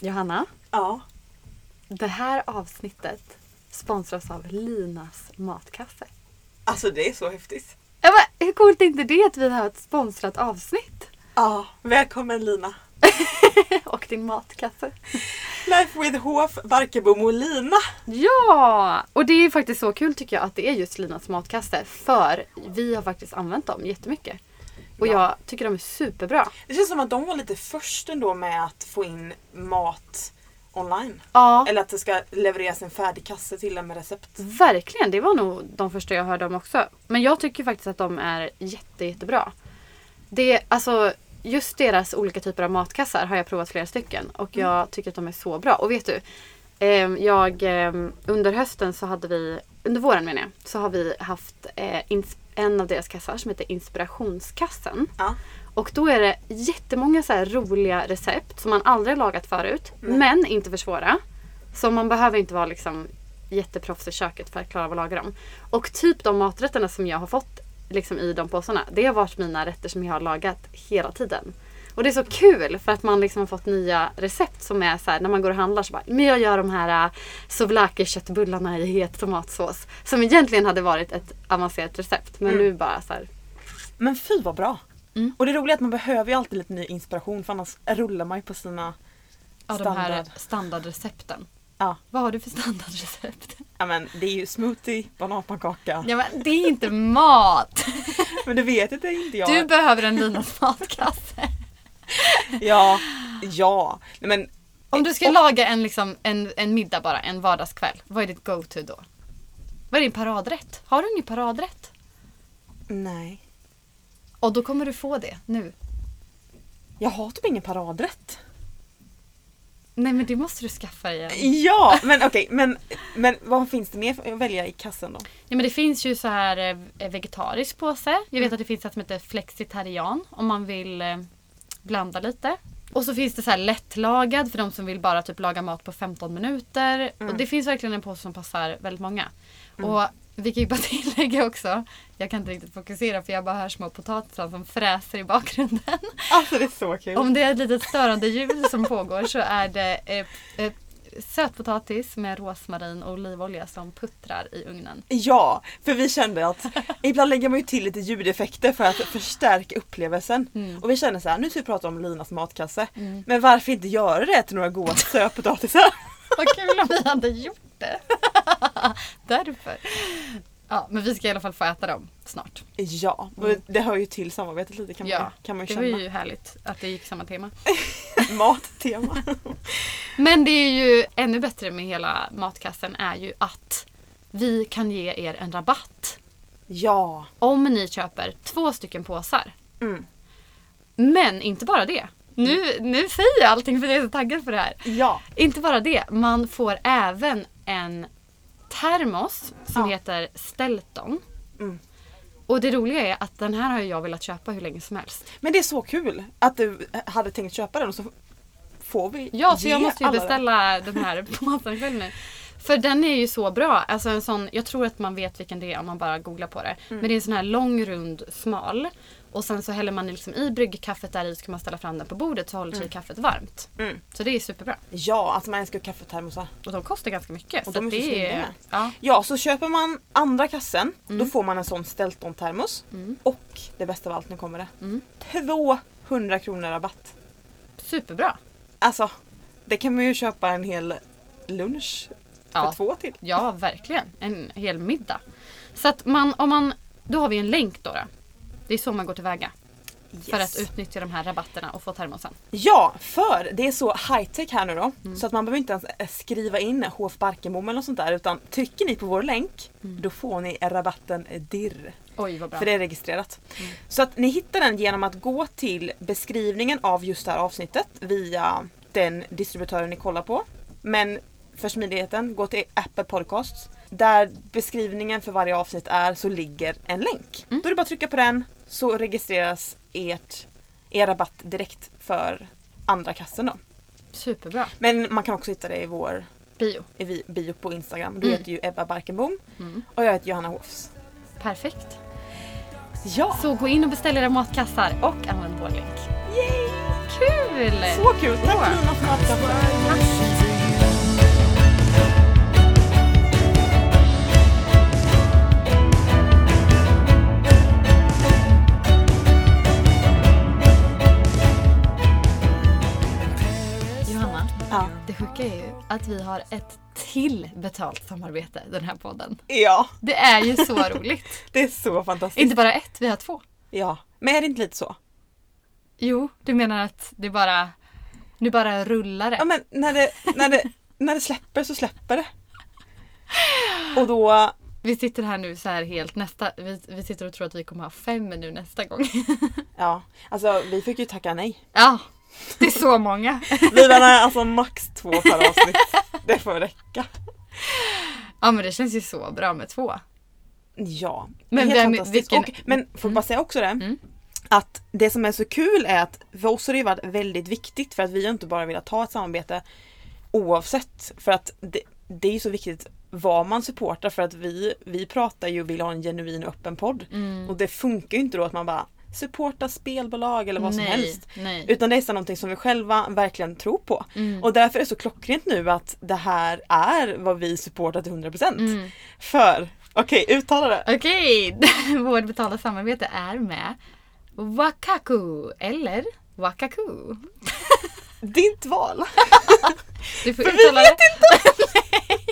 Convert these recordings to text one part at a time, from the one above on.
Johanna, Ja. det här avsnittet sponsras av Linas matkasse. Alltså det är så häftigt. Ja, men, hur coolt är inte det att vi har ett sponsrat avsnitt? Ja. Välkommen Lina. Och din matkasse. Life with Hof, Barkebom och Lina. Ja! Och det är faktiskt så kul tycker jag att det är just Linas matkasse. För vi har faktiskt använt dem jättemycket. Och Ja. jag tycker de är superbra. Det känns som att de var lite först ändå med att få in mat online. Ja, Eller att det ska levereras en färdig kasse till en med recept. verkligen. Det var nog de första jag hörde om också. Men jag tycker faktiskt att de är jätte, jättebra. Det, alltså, just deras olika typer av matkassar har jag provat flera stycken. Och jag tycker att de är så bra. Och vet du? ehm, jag, ehm, under hösten så hade vi, under våren menar jag, så har vi haft eh, en av deras kassar som heter Inspirationskassen. Ja. Och då är det jättemånga så roliga recept som man aldrig har lagat förut. Nej. Men inte för svåra. Så man behöver inte vara liksom jätteproffs i köket för att klara av att laga dem. Och typ de maträtterna som jag har fått liksom i de påsarna. Det har varit mina rätter som jag har lagat hela tiden. Och det är så kul för att man liksom har fått nya recept som är så här när man går och handlar så bara men jag gör de här uh, souvlaki köttbullarna i het tomatsås. Som egentligen hade varit ett avancerat recept men Mm. nu bara så här. Men fy vad bra. Mm. Och det roliga är att man behöver ju alltid lite ny inspiration för annars rullar man ju på sina Ja, de här standard. standardrecepten. Ja. Vad har du för standardrecept? Ja men det är ju smoothie, bananpannkaka. Ja men det är inte mat! Men det vet inte inte jag. Du behöver en Linas matkasse. Ja, ja. Men Om du ska laga en, liksom, en, en middag bara, en vardagskväll. Vad är ditt go-to då? Vad är din paradrätt? Har du ingen paradrätt? nej. Och då kommer du få det nu. Jag har typ ingen paradrätt. Nej men det måste du skaffa igen. Ja, men okej, men, men vad finns det mer att välja i kassen då? Ja men det finns ju så här eh, vegetarisk påse. Jag vet att det finns ett som heter flexitarian om man vill eh, blanda lite. Och så finns det så här lättlagad för de som vill bara typ laga mat på 15 minuter. Mm. Och det finns verkligen en påse som passar väldigt många. Och vi kan ju bara tillägga också, jag kan inte riktigt fokusera för jag bara hör små potatisar som fräser i bakgrunden. Alltså det är så kul. Om det är ett litet störande ljud som pågår så är det eh, sötpotatis med rosmarin och olivolja som puttrar i ugnen. Ja, för vi kände att ibland lägger man ju till lite ljudeffekter för att förstärka upplevelsen. Mm. Och vi kände så här, nu ska vi prata om Linas matkasse. Mm. Men varför inte göra det till några goda sötpotatisar? Vad kul om vi hade gjort det. Därför. Ja, men vi ska i alla fall få äta dem snart. Ja, och det hör ju till samarbetet lite kan man, Ja, kan man det ju var känna. ju härligt att det gick samma tema. Mattema. Men det är ju ännu bättre med hela matkassen är ju att vi kan ge er en rabatt Ja. om ni köper två stycken påsar. Mm. Men inte bara det. Nu, nu säger jag allting för jag är så taggad för det här. Ja. Inte bara det, man får även en termos som Ja. heter Stelton. Mm. Och det roliga är att den här har jag velat köpa hur länge som helst. Men det är så kul att du hade tänkt köpa den och så får vi Ja, så jag måste ju beställa den här påsen ikväll nu. För den är ju så bra. Alltså en sån, jag tror att man vet vilken det är om man bara googlar på det. Mm. Men det är en sån här lång, rund, smal. Och sen så häller man liksom i bryggkaffet där i så kan man ställa fram den på bordet så håller sig kaffet varmt. Mm. Så det är superbra. Ja, alltså man älskar kaffetermosar. Och de kostar ganska mycket. Och så de är så det är, ja, Ja, så köper man andra kassen då får man en sån Stelton-termos. Mm. Och det bästa av allt, nu kommer det. Mm. 200 kronor rabatt. Superbra. Alltså, det kan man ju köpa en hel lunch för Ja. två till. Ja, verkligen. En hel middag. Så att man, om man, då har vi en länk då. då. Det är så man går tillväga. För att Yes. utnyttja de här rabatterna och få termosen. Ja, för det är så high tech här nu då. Mm. Så att man behöver inte ens eh, skriva in HF Barkenbom eller något sånt där. Utan trycker ni på vår länk, Mm. då får ni rabatten DIRR. Oj vad bra. För det är registrerat. Mm. Så att ni hittar den genom att gå till beskrivningen av just det här avsnittet via den distributören ni kollar på. Men för smidigheten, gå till Apple Podcasts. Där beskrivningen för varje avsnitt är så ligger en länk. Mm. Då är det bara att trycka på den så registreras ert, er rabatt direkt för andra kassen då. Superbra. Men man kan också hitta det i vår Bio. i vi- bio på Instagram. Du Mm. heter ju Ebba Barkenbom Mm. och jag heter Johanna Hofs. Perfekt. Ja! Så gå in och beställ era matkassar och använd vår länk. Yay! Kul! Så kul! Tack. Lina för matkaffe. Sjuka är ju att vi har ett till betalt samarbete den här podden. ja, Det är ju så roligt. det är så fantastiskt. Inte bara ett, vi har två. Ja, men är det inte lite så? Jo, du menar att det bara... Nu bara rullar Ja det. men när det, när det, när det släpper så släpper det. Och då, Vi sitter här nu så här helt nästa... Vi, vi sitter och tror att vi kommer ha fem nu nästa gång. ja, alltså vi fick ju tacka nej. Ja, det är så många. Vi menar alltså max två per avsnitt. Det får räcka. Ja men det känns ju så bra med två. Ja, Men helt vem- fantastiskt. vilken- Och, men får jag bara säga också det. Mm. Att det som är så kul är att för oss har det varit väldigt viktigt för att vi har inte bara velat ha ett samarbete oavsett. För att det, det är ju så viktigt vad man supportar för att vi, vi pratar ju och vill ha en genuin öppen podd. Mm. Och det funkar ju inte då att man bara supportar spelbolag eller vad som nej, helst. Nej. Utan det är så någonting som vi själva verkligen tror på. Mm. Och därför är det så klockrent nu att det här är vad vi supportar till 100%. Mm. För, okej uttala det. Okej, vårt betalda samarbete är med Wakaku eller Wakaku. Ditt val. Du får För vi uttala det. Nej.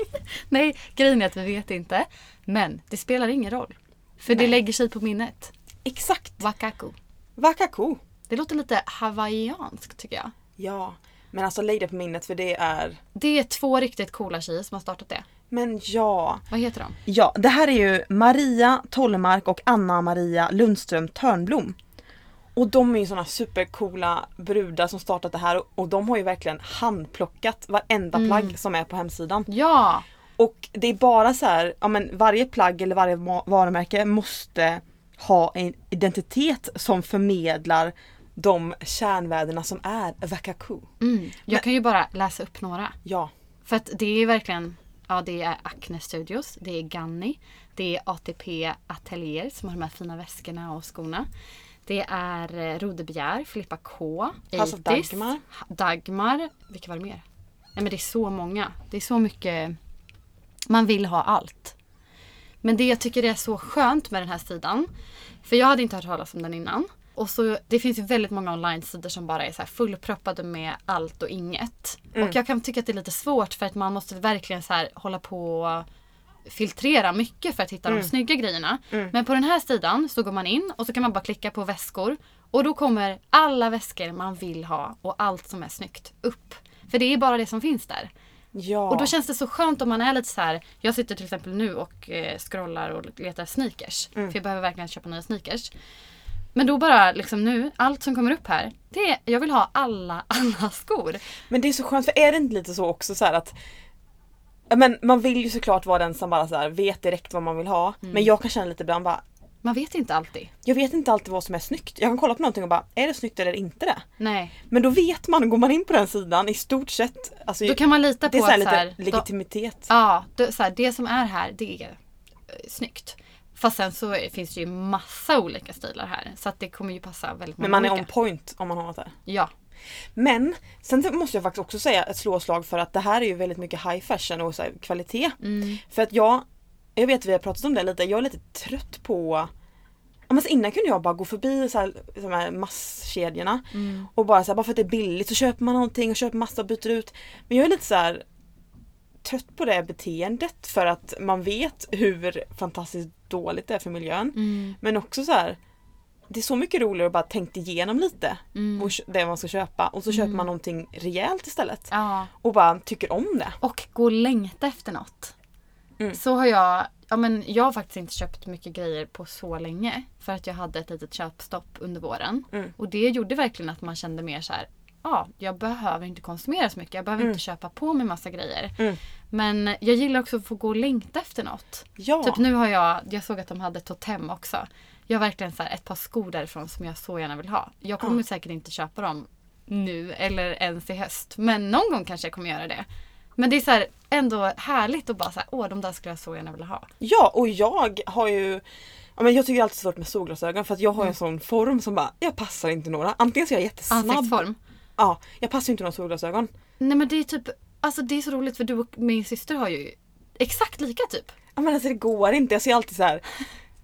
Nej, grejen är att vi vet inte. Men det spelar ingen roll. För det Nej. lägger sig på minnet. Exakt. Wakaku. Wakaku. Det låter lite hawaiianskt tycker jag. Ja, men alltså lägg det på minnet för det är Det är två riktigt coola tjejer som har startat det. Men ja. Vad heter de? Ja, det här är ju Maria Tollmark och Anna-Maria Lundström Törnblom. Och de är ju såna supercoola brudar som startat det här och- och de har ju verkligen handplockat varenda Mm. plagg som är på hemsidan. Ja! Och det är bara så här, ja men varje plagg eller varje varumärke måste ha en identitet som förmedlar de kärnvärdena som är Wakaku. Mm. Jag kan ju bara läsa upp några. Ja. För att det är verkligen, ja det är Acne Studios, det är Ganni, det är ATP Atelier som har de här fina väskorna och skorna. Det är eh, Rodebegär, Filippa K, of 80s, Dagmar. Dagmar, vilka var det mer? Nej men det är så många. Det är så mycket, man vill ha allt. Men det jag tycker är så skönt med den här sidan, för jag hade inte hört talas om den innan. Och så, det finns ju väldigt många online-sidor som bara är så här fullproppade med allt och inget. Mm. Och jag kan tycka att det är lite svårt för att man måste verkligen så här hålla på och filtrera mycket för att hitta Mm. de snygga grejerna. Mm. Men på den här sidan så går man in och så kan man bara klicka på väskor. Och då kommer alla väskor man vill ha och allt som är snyggt upp. För det är bara det som finns där. Ja. Och då känns det så skönt om man är lite så här. Jag sitter till exempel nu och eh, scrollar och letar sneakers. Mm. För jag behöver verkligen köpa nya sneakers. Men då bara liksom nu, allt som kommer upp här. Det är, jag vill ha alla, alla skor. Men det är så skönt för är det inte lite så också så att men man vill ju såklart vara den som bara så här vet direkt vad man vill ha. Mm. Men jag kan känna lite ibland bara Man vet inte alltid. Jag vet inte alltid vad som är snyggt. Jag kan kolla på någonting och bara är det snyggt eller inte det? Nej. Men då vet man, går man in på den sidan i stort sett alltså, Då kan man lita Det är på så här att så lite här, då, legitimitet. Ja, det, så här, det som är här det är eh, snyggt. Fast sen så finns det ju massa olika stilar här. Så att det kommer ju passa väldigt många Men man är olika. on point om man har något där. Ja. Men sen måste jag faktiskt också säga ett slåslag för att det här är ju väldigt mycket high fashion och så kvalitet. Mm. För att jag, jag vet att vi har pratat om det lite, jag är lite trött på men så innan kunde jag bara gå förbi så här, här masskedjorna Mm. och bara så här, bara för att det är billigt så köper man någonting och köper massa och byter ut. Men jag är lite så här trött på det beteendet för att man vet hur fantastiskt dåligt det är för miljön. Mm. Men också så här det är så mycket roligare att bara tänkt igenom lite Mm. det man ska köpa och så köper Mm. man någonting rejält istället. Ja. Och bara tycker om det. Och gå och längta efter något. Mm. Så har jag, ja men jag har faktiskt inte köpt mycket grejer på så länge. För att jag hade ett litet köpstopp under våren. Mm. Och det gjorde verkligen att man kände mer så här. Ja, jag behöver inte konsumera så mycket. Jag behöver Mm. inte köpa på mig massa grejer. Mm. Men jag gillar också att få gå och längta efter något. Ja. Typ nu har jag, jag såg att de hade Totem också. Jag har verkligen så ett par skor därifrån som jag så gärna vill ha. Jag kommer Ja. säkert inte köpa dem nu eller ens i höst. Men någon gång kanske jag kommer göra det. Men det är så här ändå härligt att bara säga åh de där skulle jag så gärna vilja ha. Ja och jag har ju ja, men Jag tycker alltid svårt med solglasögon för att jag har Mm. en sån form som bara Jag passar inte några. Antingen så är jag jättesnabb. Ansiktsform. Ja, jag passar inte några solglasögon. Nej men det är typ, alltså det är så roligt för du och min syster har ju exakt lika typ. Ja, men alltså det går inte. Jag ser alltid så här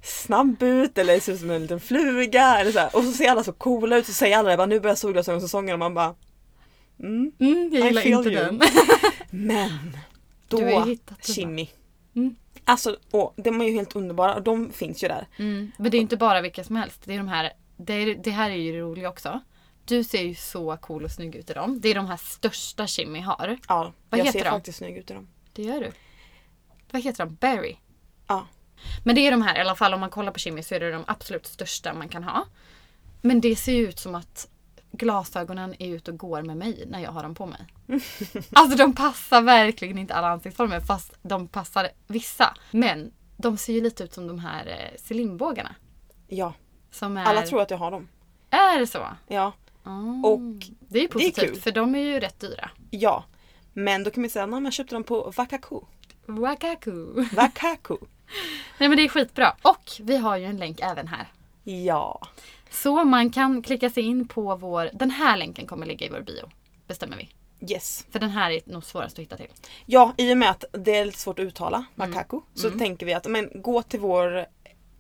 snabb ut eller ser ut som en liten fluga. Eller så här. Och så ser alla så coola ut så säger alla det bara nu börjar solglasögonsäsongen och man bara Mm. Mm, jag gillar inte you. den. Men då? Shimmy. Mm. Alltså, åh, de är ju helt underbara och de finns ju där. Mm. Men det är inte bara vilka som helst. Det, är de här, det, är, det här är ju det roliga också. Du ser ju så cool och snygg ut i dem. Det är de här största Shimmy har. Ja, Vad jag heter ser de? faktiskt snygg ut i dem. Det gör du. Vad heter de? Berry? Ja. Men det är de här, i alla fall om man kollar på Shimmy så är det de absolut största man kan ha. Men det ser ju ut som att glasögonen är ute och går med mig när jag har dem på mig. alltså de passar verkligen inte alla ansiktsformer fast de passar vissa. Men de ser ju lite ut som de här eh, cylinbågarna. Ja, Som är... alla tror att jag har dem. Är det så? Ja, Mm. Och det är ju positivt kul. för de är ju rätt dyra. ja. Men då kan man säga att jag köpte dem på Wakaku. Wakaku. Wakaku. Nej men det är skitbra. Och vi har ju en länk även här. Ja. Så man kan klicka sig in på vår... Den här länken kommer ligga i vår bio. Bestämmer vi. Yes. För den här är nog svårast att hitta till. Ja, i och med att det är lite svårt att uttala Mm. Wakaku så tänker vi att men, gå till vår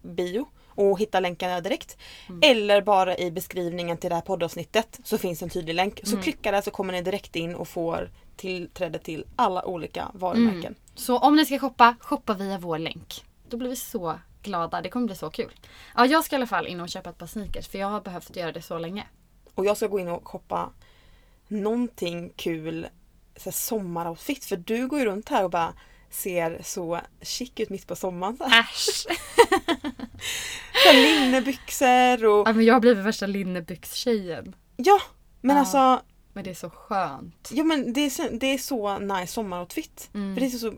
bio och hitta där direkt. Mm. Eller bara i beskrivningen till det här poddavsnittet så finns en tydlig länk. Mm. Så klicka där så kommer ni direkt in och får tillträde till alla olika varumärken. Mm. Så om ni ska shoppa, shoppa via vår länk. Då blir vi så glada. Det kommer bli så kul. Ja, jag ska i alla fall in och köpa ett par sneakers för jag har behövt göra det så länge. Och jag ska gå in och shoppa någonting kul så sommaroutfit. För du går ju runt här och bara ser så chic ut mitt på sommaren. Så här. Äsch! Så Linnebyxor och... Ja, men jag har blivit värsta linnebyxtjejen. Ja! Men Ja. alltså, Men det är så skönt. ja men det är så, det är så nice sommaroutfit. Mm. För det är så,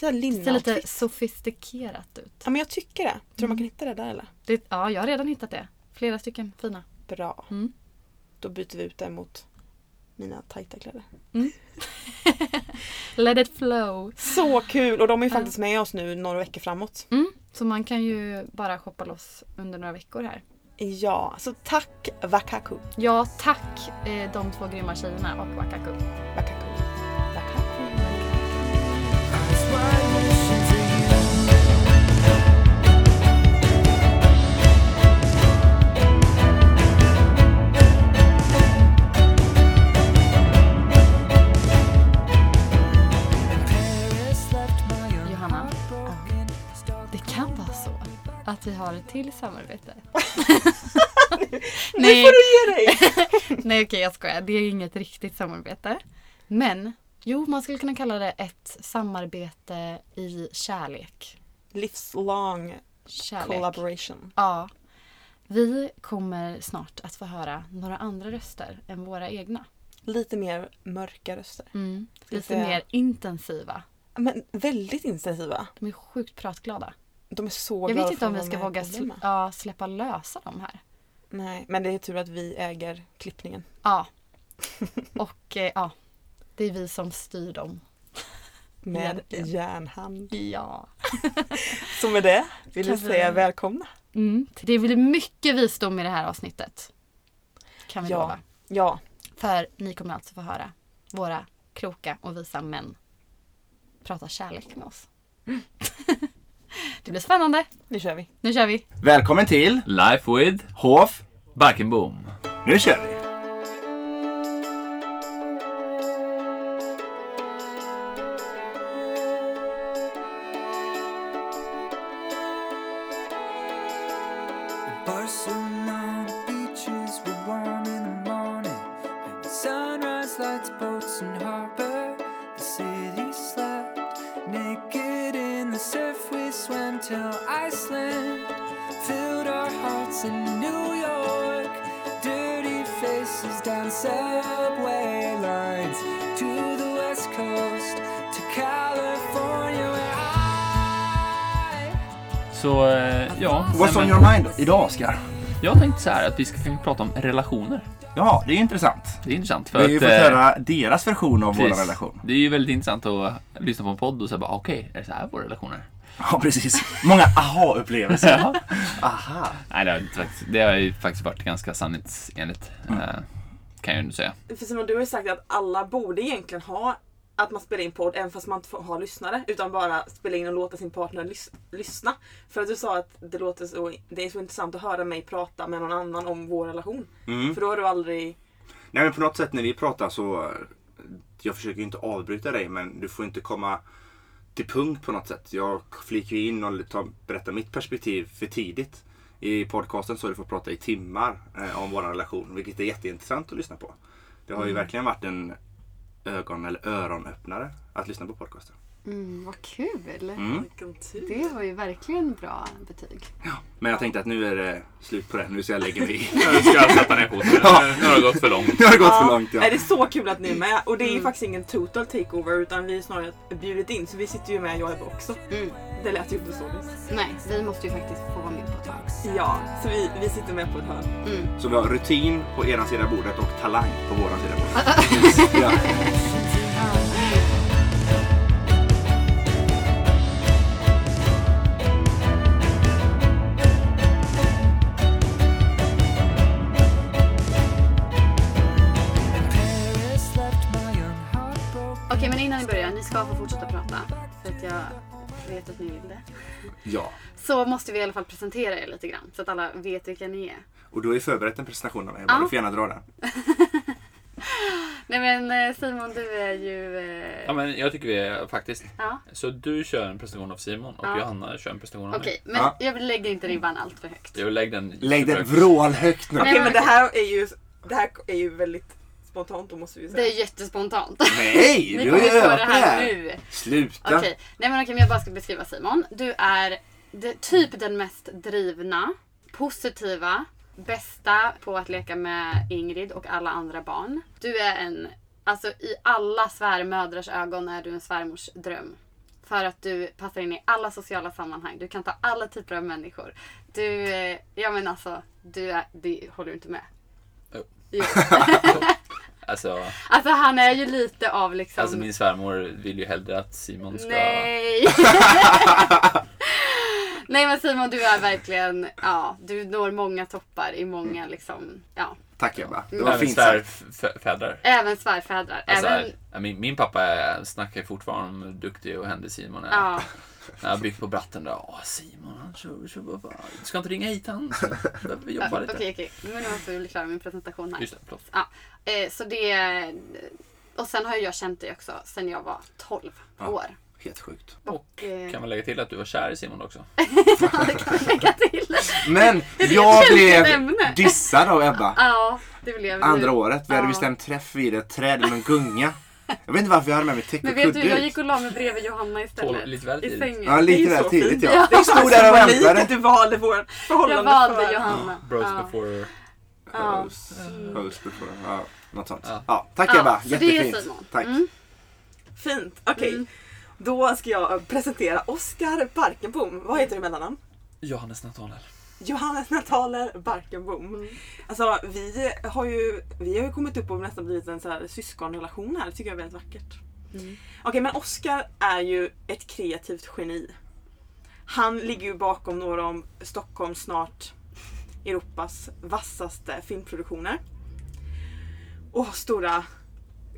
så Det ser lite sofistikerat ut. Ja men jag tycker det. Tror du Mm. man kan hitta det där eller? Det, ja, jag har redan hittat det. Flera stycken fina. Bra. Mm. Då byter vi ut det mot mina tajta kläder. Let it flow. Så kul! Och de är faktiskt med oss nu några veckor framåt. Mm. Så man kan ju bara shoppa loss under några veckor här. Ja, så tack Wakaku. Ja, tack eh, de två grymma tjejerna och. Wakaku. Wakaku. Att vi har ett till samarbete. Nu får du ge dig! Nej okej jag skojar. Det är inget riktigt samarbete. Men jo, man skulle kunna kalla det ett samarbete i kärlek. Livslong Kärlek. collaboration. Ja. Vi kommer snart att få höra några andra röster än våra egna. Lite mer mörka röster. Mm. Lite säga- mer intensiva. Men väldigt intensiva. De är sjukt pratglada. De är så Jag glada vet inte om vi ska våga sl- ja, släppa lösa dem här. Nej, men det är tur att vi äger klippningen. Ja. Och eh, ja, det är vi som styr dem. Med Egentligen. järnhand. Ja. Så med det vill vi- säga välkomna. Mm. Det blir mycket visdom i det här avsnittet. Kan vi Ja. lova. Ja, För ni kommer alltså få höra våra kloka och visa män prata kärlek med oss. det blir spännande. nu kör vi. Nu kör vi. Välkommen till Life with Hof. Barkenboom. Nu kör vi! On your mind idag, Oskar? jag tänkte så här att vi ska prata om relationer. Ja, det är intressant. Det är intressant. För Vi har ju att, fått höra deras version av vår relation. Det är ju väldigt intressant att lyssna på en podd och säga bara okej, är det så här våra relationer? Ja, precis. Många aha-upplevelser. Ja. Aha. Nej, det har, faktiskt, det har ju faktiskt varit ganska sanningsenligt. Mm. Eh, kan jag ju säga. För Simon, du har ju sagt att alla borde egentligen ha att man spelar in podd även fast man inte får ha lyssnare. Utan bara spela in och låta sin partner lys- lyssna. För att du sa att det, låter så, det är så intressant att höra mig prata med någon annan om vår relation. Mm. För då har du aldrig Nej men på något sätt när vi pratar så, jag försöker ju inte avbryta dig men du får inte komma till punkt på något sätt. Jag flikar in och tar, berättar mitt perspektiv för tidigt. I podcasten så har du fått prata i timmar eh, om vår relation, vilket är jätteintressant att lyssna på. Det har ju verkligen varit en ögon eller öronöppnare att lyssna på podcasten. Mm, vad kul! Mm. Det var ju verkligen bra betyg. Men jag tänkte att nu är det slut på det. Nu ska jag lägga mig. Nu ska jag sätta ner foten. Nu har det gått för långt. Nu har det gått Ja, för långt. Ja. Nej, det är så kul att ni är med och det är ju Mm. faktiskt ingen total takeover utan vi är snarare bjudit in så vi sitter ju med jag och Ebba också. Mm. Det lät ju inte så. Nej, vi måste ju faktiskt få vara med. Ja, så vi, vi sitter med på ett hörn. Mm. Så vi har rutin på ena sidan bordet och talang på våran sida bordet. ja. Okej, men innan ni börjar, ni ska få fortsätta prata. För att jag vet att ni vill det. ja. Så måste vi i alla fall presentera er lite grann. Så att alla vet vilka ni är. Och du har ju förberett en presentation av mig. Ja. Du får gärna dra den. Nej men eh, Simon, du är ju... eh, Ja, men jag tycker vi är faktiskt. ja. Så du kör en presentation av Simon och Ja. Johanna kör en presentation av Okej, mig. men Ja. jag lägger inte ribban allt för högt. Jag lägg den Lägg den vrålhögt nu. Okej Nej, men men- det här är ju, det här är ju väldigt spontant då måste vi säga. Det är jättespontant. Nej, du har ju övat det här nu. Sluta. Okej, nej men okej, men jag bara ska beskriva Simon. Du är det, typ den mest drivna, positiva, bästa på att leka med Ingrid och alla andra barn. Du är en, alltså i alla svärmödrars ögon är du en svärmors dröm. För att du passar in i alla sociala sammanhang. Du kan ta alla typer av människor. Du, eh, ja men alltså, du är, det håller du inte med? Jo. Jo. Alltså, Alltså han är ju lite av liksom... alltså min svärmor vill ju hellre att Simon ska... Nej! Nej men Simon du är verkligen, ja du når många toppar i många liksom, ja. Tack Ebba. Det var Även fint svärfädrar. Även svärfädrar. Alltså, även, min, min pappa är, snackar fortfarande om hur duktig och händig Simon är. ja. När jag byggt på bratten då. Åh Simon, han kör, kör bara. Du ska inte ringa hit han. Vi jobba Okej lite. okej, men nu måste bli klara med min presentation här. Just det, förlåt. Ja, eh, så det, och sen har jag känt dig också sen jag var 12 Ja. år. Helt sjukt. Och, eh, Kan man lägga till att du var kär i Simon också? ja, det kan vi lägga till. Men jag blev ämne. dissad av Ebba. Ja, det blev Andra du. året. Vi hade Ja. bestämt träff vid ett träd med en gunga. Jag vet inte varför jag hade med mig täcke Men och vet kudde du, jag gick och la mig bredvid Johanna istället. Lite väl I tidigt. sängen. Ja, Det lite väl tidigt ja. Ja. Jag stod där och väntade. du valde vårt förhållande Jag valde för. Johanna. Bros Ja. before... Ja. Host, host before. Ja, något sånt. Ja. Ja, tack Ja, Ebba. så det är Jättefint. Simon. Tack. Mm. Fint, okej. Mm. Då ska jag presentera Oskar Barkenbom. Vad heter du i mellannamn? Johannes Nathanael. Johannes Nataler Barkenbom. Mm. Alltså vi har ju, vi har ju kommit upp och nästan blivit en så här syskonrelation här. Det tycker jag är väldigt vackert. Mm. Okej men Oskar är ju ett kreativt geni. Han ligger ju bakom några av Stockholms, snart Europas vassaste filmproduktioner. Och har stora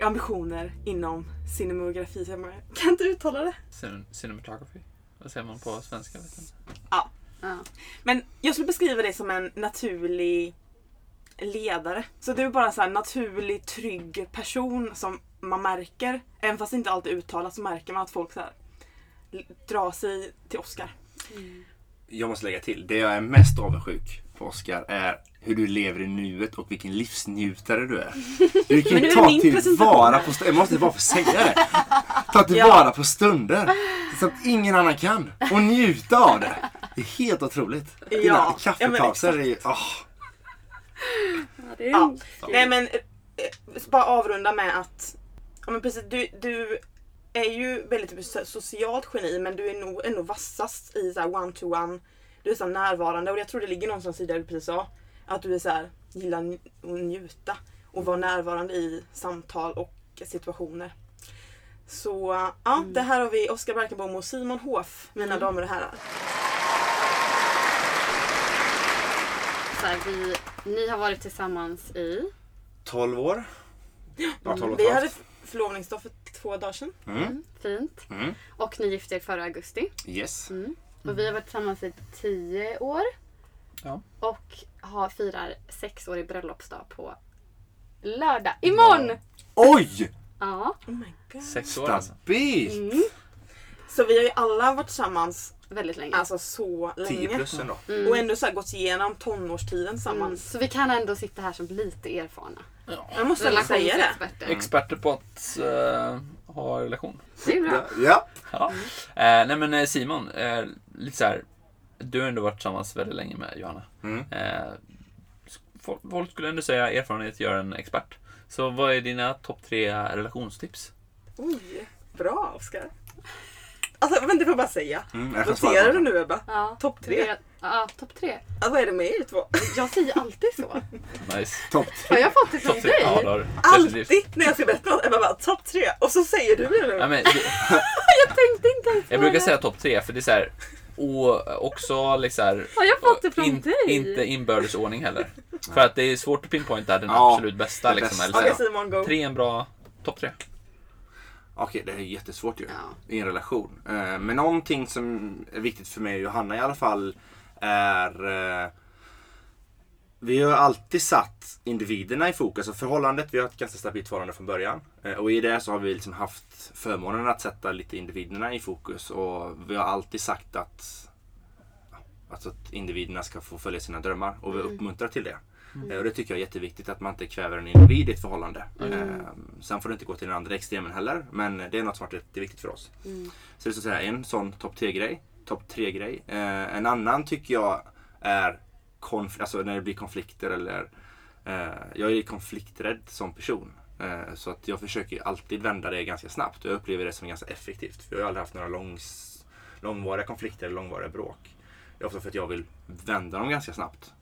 ambitioner inom cinemografi. Jag Kan inte uttala det? Cin- Cinematography. Vad säger man på svenska? Vet inte. Ja. Men jag skulle beskriva dig som en naturlig ledare. Så du är bara en naturlig, trygg person som man märker, även fast det inte alltid uttalas, så märker man att folk så här drar sig till Oscar. Jag måste lägga till. Det jag är mest avundsjuk på Oscar är hur du lever i nuet och vilken livsnjutare du är. Du kan ju ta tillvara på stunder. Jag måste bara få säga det. Ta tillvara Ja. på stunder. Som ingen annan kan. Och njuta av det. Det är helt otroligt. Dina Ja, ja, men kaffepauser är ju... åh. det är Ja. Nej men, eh, bara avrunda med att ja, men precis, du, du är ju väldigt so- socialt geni men du är nog ändå vassast i så här one-to-one. Du är så närvarande och jag tror det ligger någonstans i det du precis sa. Att du är så här, gillar att njuta och vara närvarande i samtal och situationer. Så ja, det här har vi Oskar Barkenbom och Simon Hof, mina Mm. damer och herrar. Så här, vi, ni har varit tillsammans i 12 år. Ja, 12 och ett Vi hade förlovningsdag för två dagar sedan. Mm. fint. Mm. Och ni gifte er förra augusti. Yes. Mm. Och vi har varit tillsammans i tio år. Ja. Och har, firar sex år i bröllopsdag på lördag. Imorgon! Oj! Ja, Oh my god. Sex år alltså. Stabilt! Så vi har ju alla varit tillsammans väldigt länge. alltså så 10 länge. plus ändå. Och ändå så här gått igenom tonårstiden Mm, tillsammans. så vi kan ändå sitta här som lite erfarna. Jag måste väl säga det. Relationsexperter. Experter på att eh, ha relation. Det är bra. Ja. Ja. Eh, nej men eh, Simon, eh, lite så här. Du har ändå varit tillsammans väldigt länge med Johanna. Mm. Eh, folk, skulle ändå säga erfarenhet gör en expert. Så vad är dina topp tre relationstips? Oj, bra Oskar. Alltså men det får jag bara säga. Mm, Noterar du nu Ebba? Ja. Topp tre. Ja, topp tre. Alltså vad är det med er två? Jag säger alltid så. Nice. Topp Har jag fått det från tre? dig? Ja, har. Alltid när jag ska berätta något, Ebba bara topp tre. Och så säger du det nu. Ja, men, det, Jag tänkte inte ens jag brukar säga topp tre för det är så här. Och också liksom här, Har jag fått det från in, dig? Inte inbördes ordning heller. För att det är svårt att pinpointa den Ja, absolut bästa. Liksom, bästa. eller så go. tre är en bra topp tre. Okej, det är jättesvårt ju. Ja. I en relation. Eh, Men någonting som är viktigt för mig och Johanna i alla fall är eh, vi har alltid satt individerna i fokus och förhållandet. Vi har ett ganska stabilt förhållande från början. Eh, Och i det så har vi liksom haft förmånen att sätta lite individerna i fokus. Och vi har alltid sagt att, alltså att individerna ska få följa sina drömmar. Och vi uppmuntrar till det. Eh, Och det tycker jag är jätteviktigt att man inte kväver en individ i ett förhållande. Eh, Sen får det inte gå till den andra extremen heller. Men det är något som har varit jätteviktigt för oss. Så det är så att säga en sån topp 3-grej. Topp 3-grej. Eh, en annan tycker jag är konf- alltså när det blir konflikter eller jag är konflikträdd som person. Eh, så att jag försöker alltid vända det ganska snabbt. Och jag upplever det som ganska effektivt. För jag har aldrig haft några långs, långvariga konflikter eller långvariga bråk. Det är ofta för att jag vill vända dem ganska snabbt.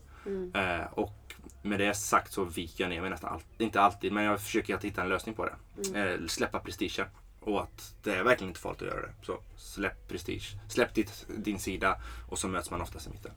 Eh, och med det sagt så viker jag ner mig nästan alltid. Inte alltid, men jag försöker att hitta en lösning på det. Eh, släppa prestigen. Och att det är verkligen inte farligt att göra det. Så släpp prestige. Släpp ditt, din sida och så möts man oftast i mitten.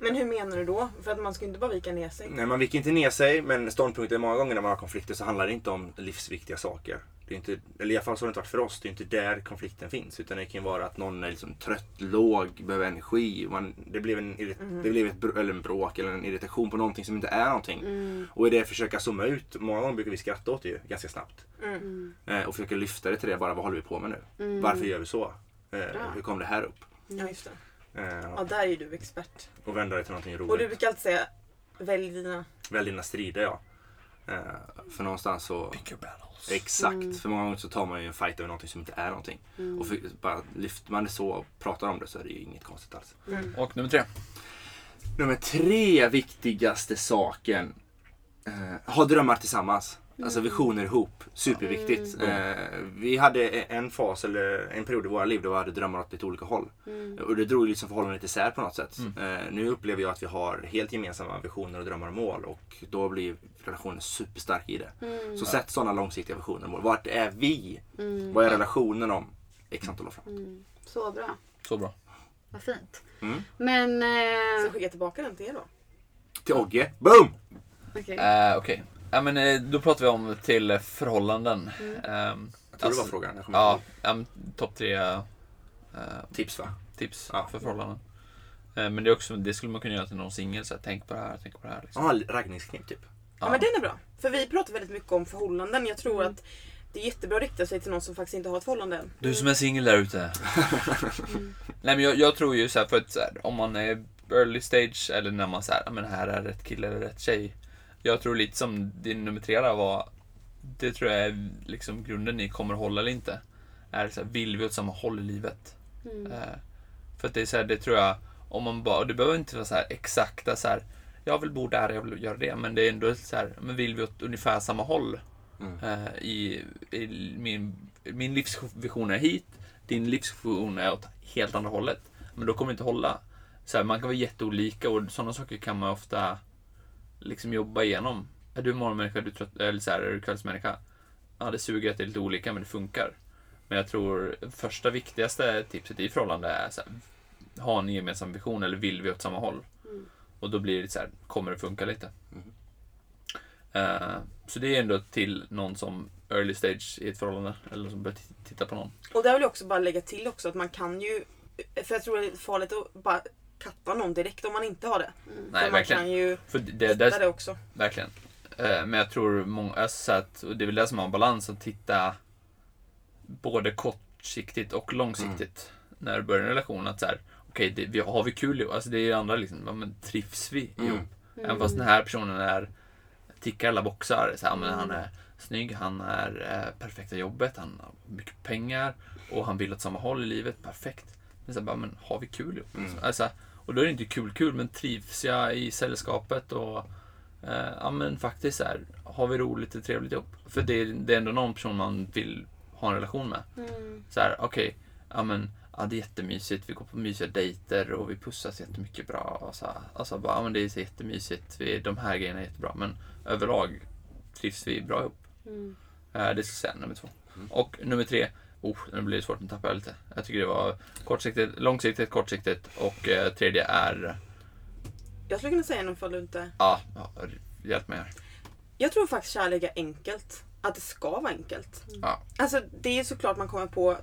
Men hur menar du då? För att man ska inte bara vika ner sig. Nej, man viker inte ner sig, men ståndpunkten många gånger när man har konflikter så handlar det inte om livsviktiga saker. Det är inte, eller i alla fall så har det inte varit för oss. Det är inte där konflikten finns. Utan det kan ju vara att någon är liksom trött, låg, behöver energi. Man, det blev, en, irrit- det blev ett, eller en bråk eller en irritation på någonting som inte är någonting. Och i det försöka zooma ut. Många gånger brukar vi skratta åt det ju ganska snabbt. Mm. Eh, och försöka lyfta det till det bara. Vad håller vi på med nu? Varför gör vi så? Eh, hur kom det här upp? Ja just det. Eh, Ja där är du expert. och vända det till någonting roligt. Och du brukar alltid säga välj dina. Välj dina strider ja. Eh, för någonstans så... Pick your battles. Exakt. För många gånger så tar man ju en fight över någonting som inte är någonting. Och för, bara lyfter man det så och pratar om det så är det ju inget konstigt alls. Och nummer tre. Nummer tre viktigaste saken. Eh, ha drömmar tillsammans. Alltså visioner ihop. Superviktigt. Eh, vi hade en fas eller en period i våra liv då vi hade drömmar åt lite olika håll. Och det drog liksom förhållandet isär på något sätt. Eh, nu upplever jag att vi har helt gemensamma visioner och drömmar och mål. Och då blir relationen superstark i det. Så sätt sådana långsiktiga visioner och mål. Vart är vi? Vad är relationen om x antal år framåt? Så bra. Så bra. Vad fint. Mm. Men... Så Eh, skickar jag tillbaka den till er då. Till Ogge. Boom! okej. Eh, Okej. Ja, men eh, då pratar vi om till förhållanden. Ehm, Jag tror det alltså- var frågan. Jag kommer Ja, ja men topp tre ihåg. Tips va? tips Ja. för förhållanden. Eh, men det, är också, det skulle man kunna göra till någon singel. så här, Tänk på det här, tänk på det här. Liksom. Ja, raggningsknep typ. Ja. men den är bra. För vi pratar väldigt mycket om förhållanden. Jag tror Mm. att det är jättebra att rikta sig till någon som faktiskt inte har ett förhållande än. Du som är singel där ute. Nej men jag, jag tror ju så här, för att så här, om man är early stage eller när man säger, men här är rätt kille eller rätt tjej. Jag tror lite som din nummer tre där var, det tror jag är liksom grunden ni kommer hålla eller inte. Är så här, vill vi åt samma håll i livet? Eh, för att det är så här, det tror jag, om man bara, och det behöver inte vara så här exakta så här, jag vill bo där, jag vill göra det, men det är ändå så här, men vill vi åt ungefär samma håll? Mm. Eh, i, i min, min livsvision är hit, din livsvision är åt helt andra hållet. Men då kommer det inte hålla. Så här, man kan vara jätteolika och sådana saker kan man ofta liksom jobba igenom. Är du morgonmänniska, är du trött, eller så här, är du kvällsmänniska? Ja, det suger att det är lite olika, men det funkar. Men jag tror första viktigaste tipset i förhållande är så här, ha en gemensam vision eller vill vi åt samma håll? Och då blir det så här, kommer det funka lite? Eh, så det är ändå till någon som early stage i ett förhållande eller som börjar titta på någon. Och där vill jag också bara lägga till också att man kan ju För jag tror det är farligt att bara katta någon direkt om man inte har det. Nej, För man verkligen. kan ju För det, hitta det, det också. verkligen. Eh, Men jag tror många, att, och det är väl det som har balans, att titta både kortsiktigt och långsiktigt när du börjar en relation. Att så här, okej, det- vi, har vi kul ihop? Alltså det är ju andra liksom, ja, men trivs vi Mm. ihop? Även fast den här personen är, tickar alla boxar. Så här, men han är snygg, han är eh, perfekt i jobbet, han har mycket pengar och han vill åt samma håll i livet. Perfekt. Men så här, bara, men har vi kul ihop? Mm. Alltså, och då är det inte kul kul, men trivs jag i sällskapet och eh, ja men faktiskt här, har vi roligt och trevligt ihop? För det, är- det är ändå någon person man vill ha en relation med. Mm. Så här, okej, ja men ja, det är jättemysigt, vi går på mysiga dejter och vi pussas jättemycket bra. Och så här, alltså bara, ja men det är så jättemysigt, vi, de här grejerna är jättebra. Men överlag trivs vi bra ihop. Mm. Eh, det ska jag säga nummer två. Och nummer tre, oh, nu blir det svårt, nu tappar jag lite. Jag tycker det var kortsiktigt, långsiktigt, kortsiktigt och eh, tredje är, Jag skulle kunna säga en ifall du inte... ja, ja hjälp mig här. Jag tror faktiskt kärlek är enkelt. Att det ska vara enkelt. Ja. Alltså det är såklart man kommer på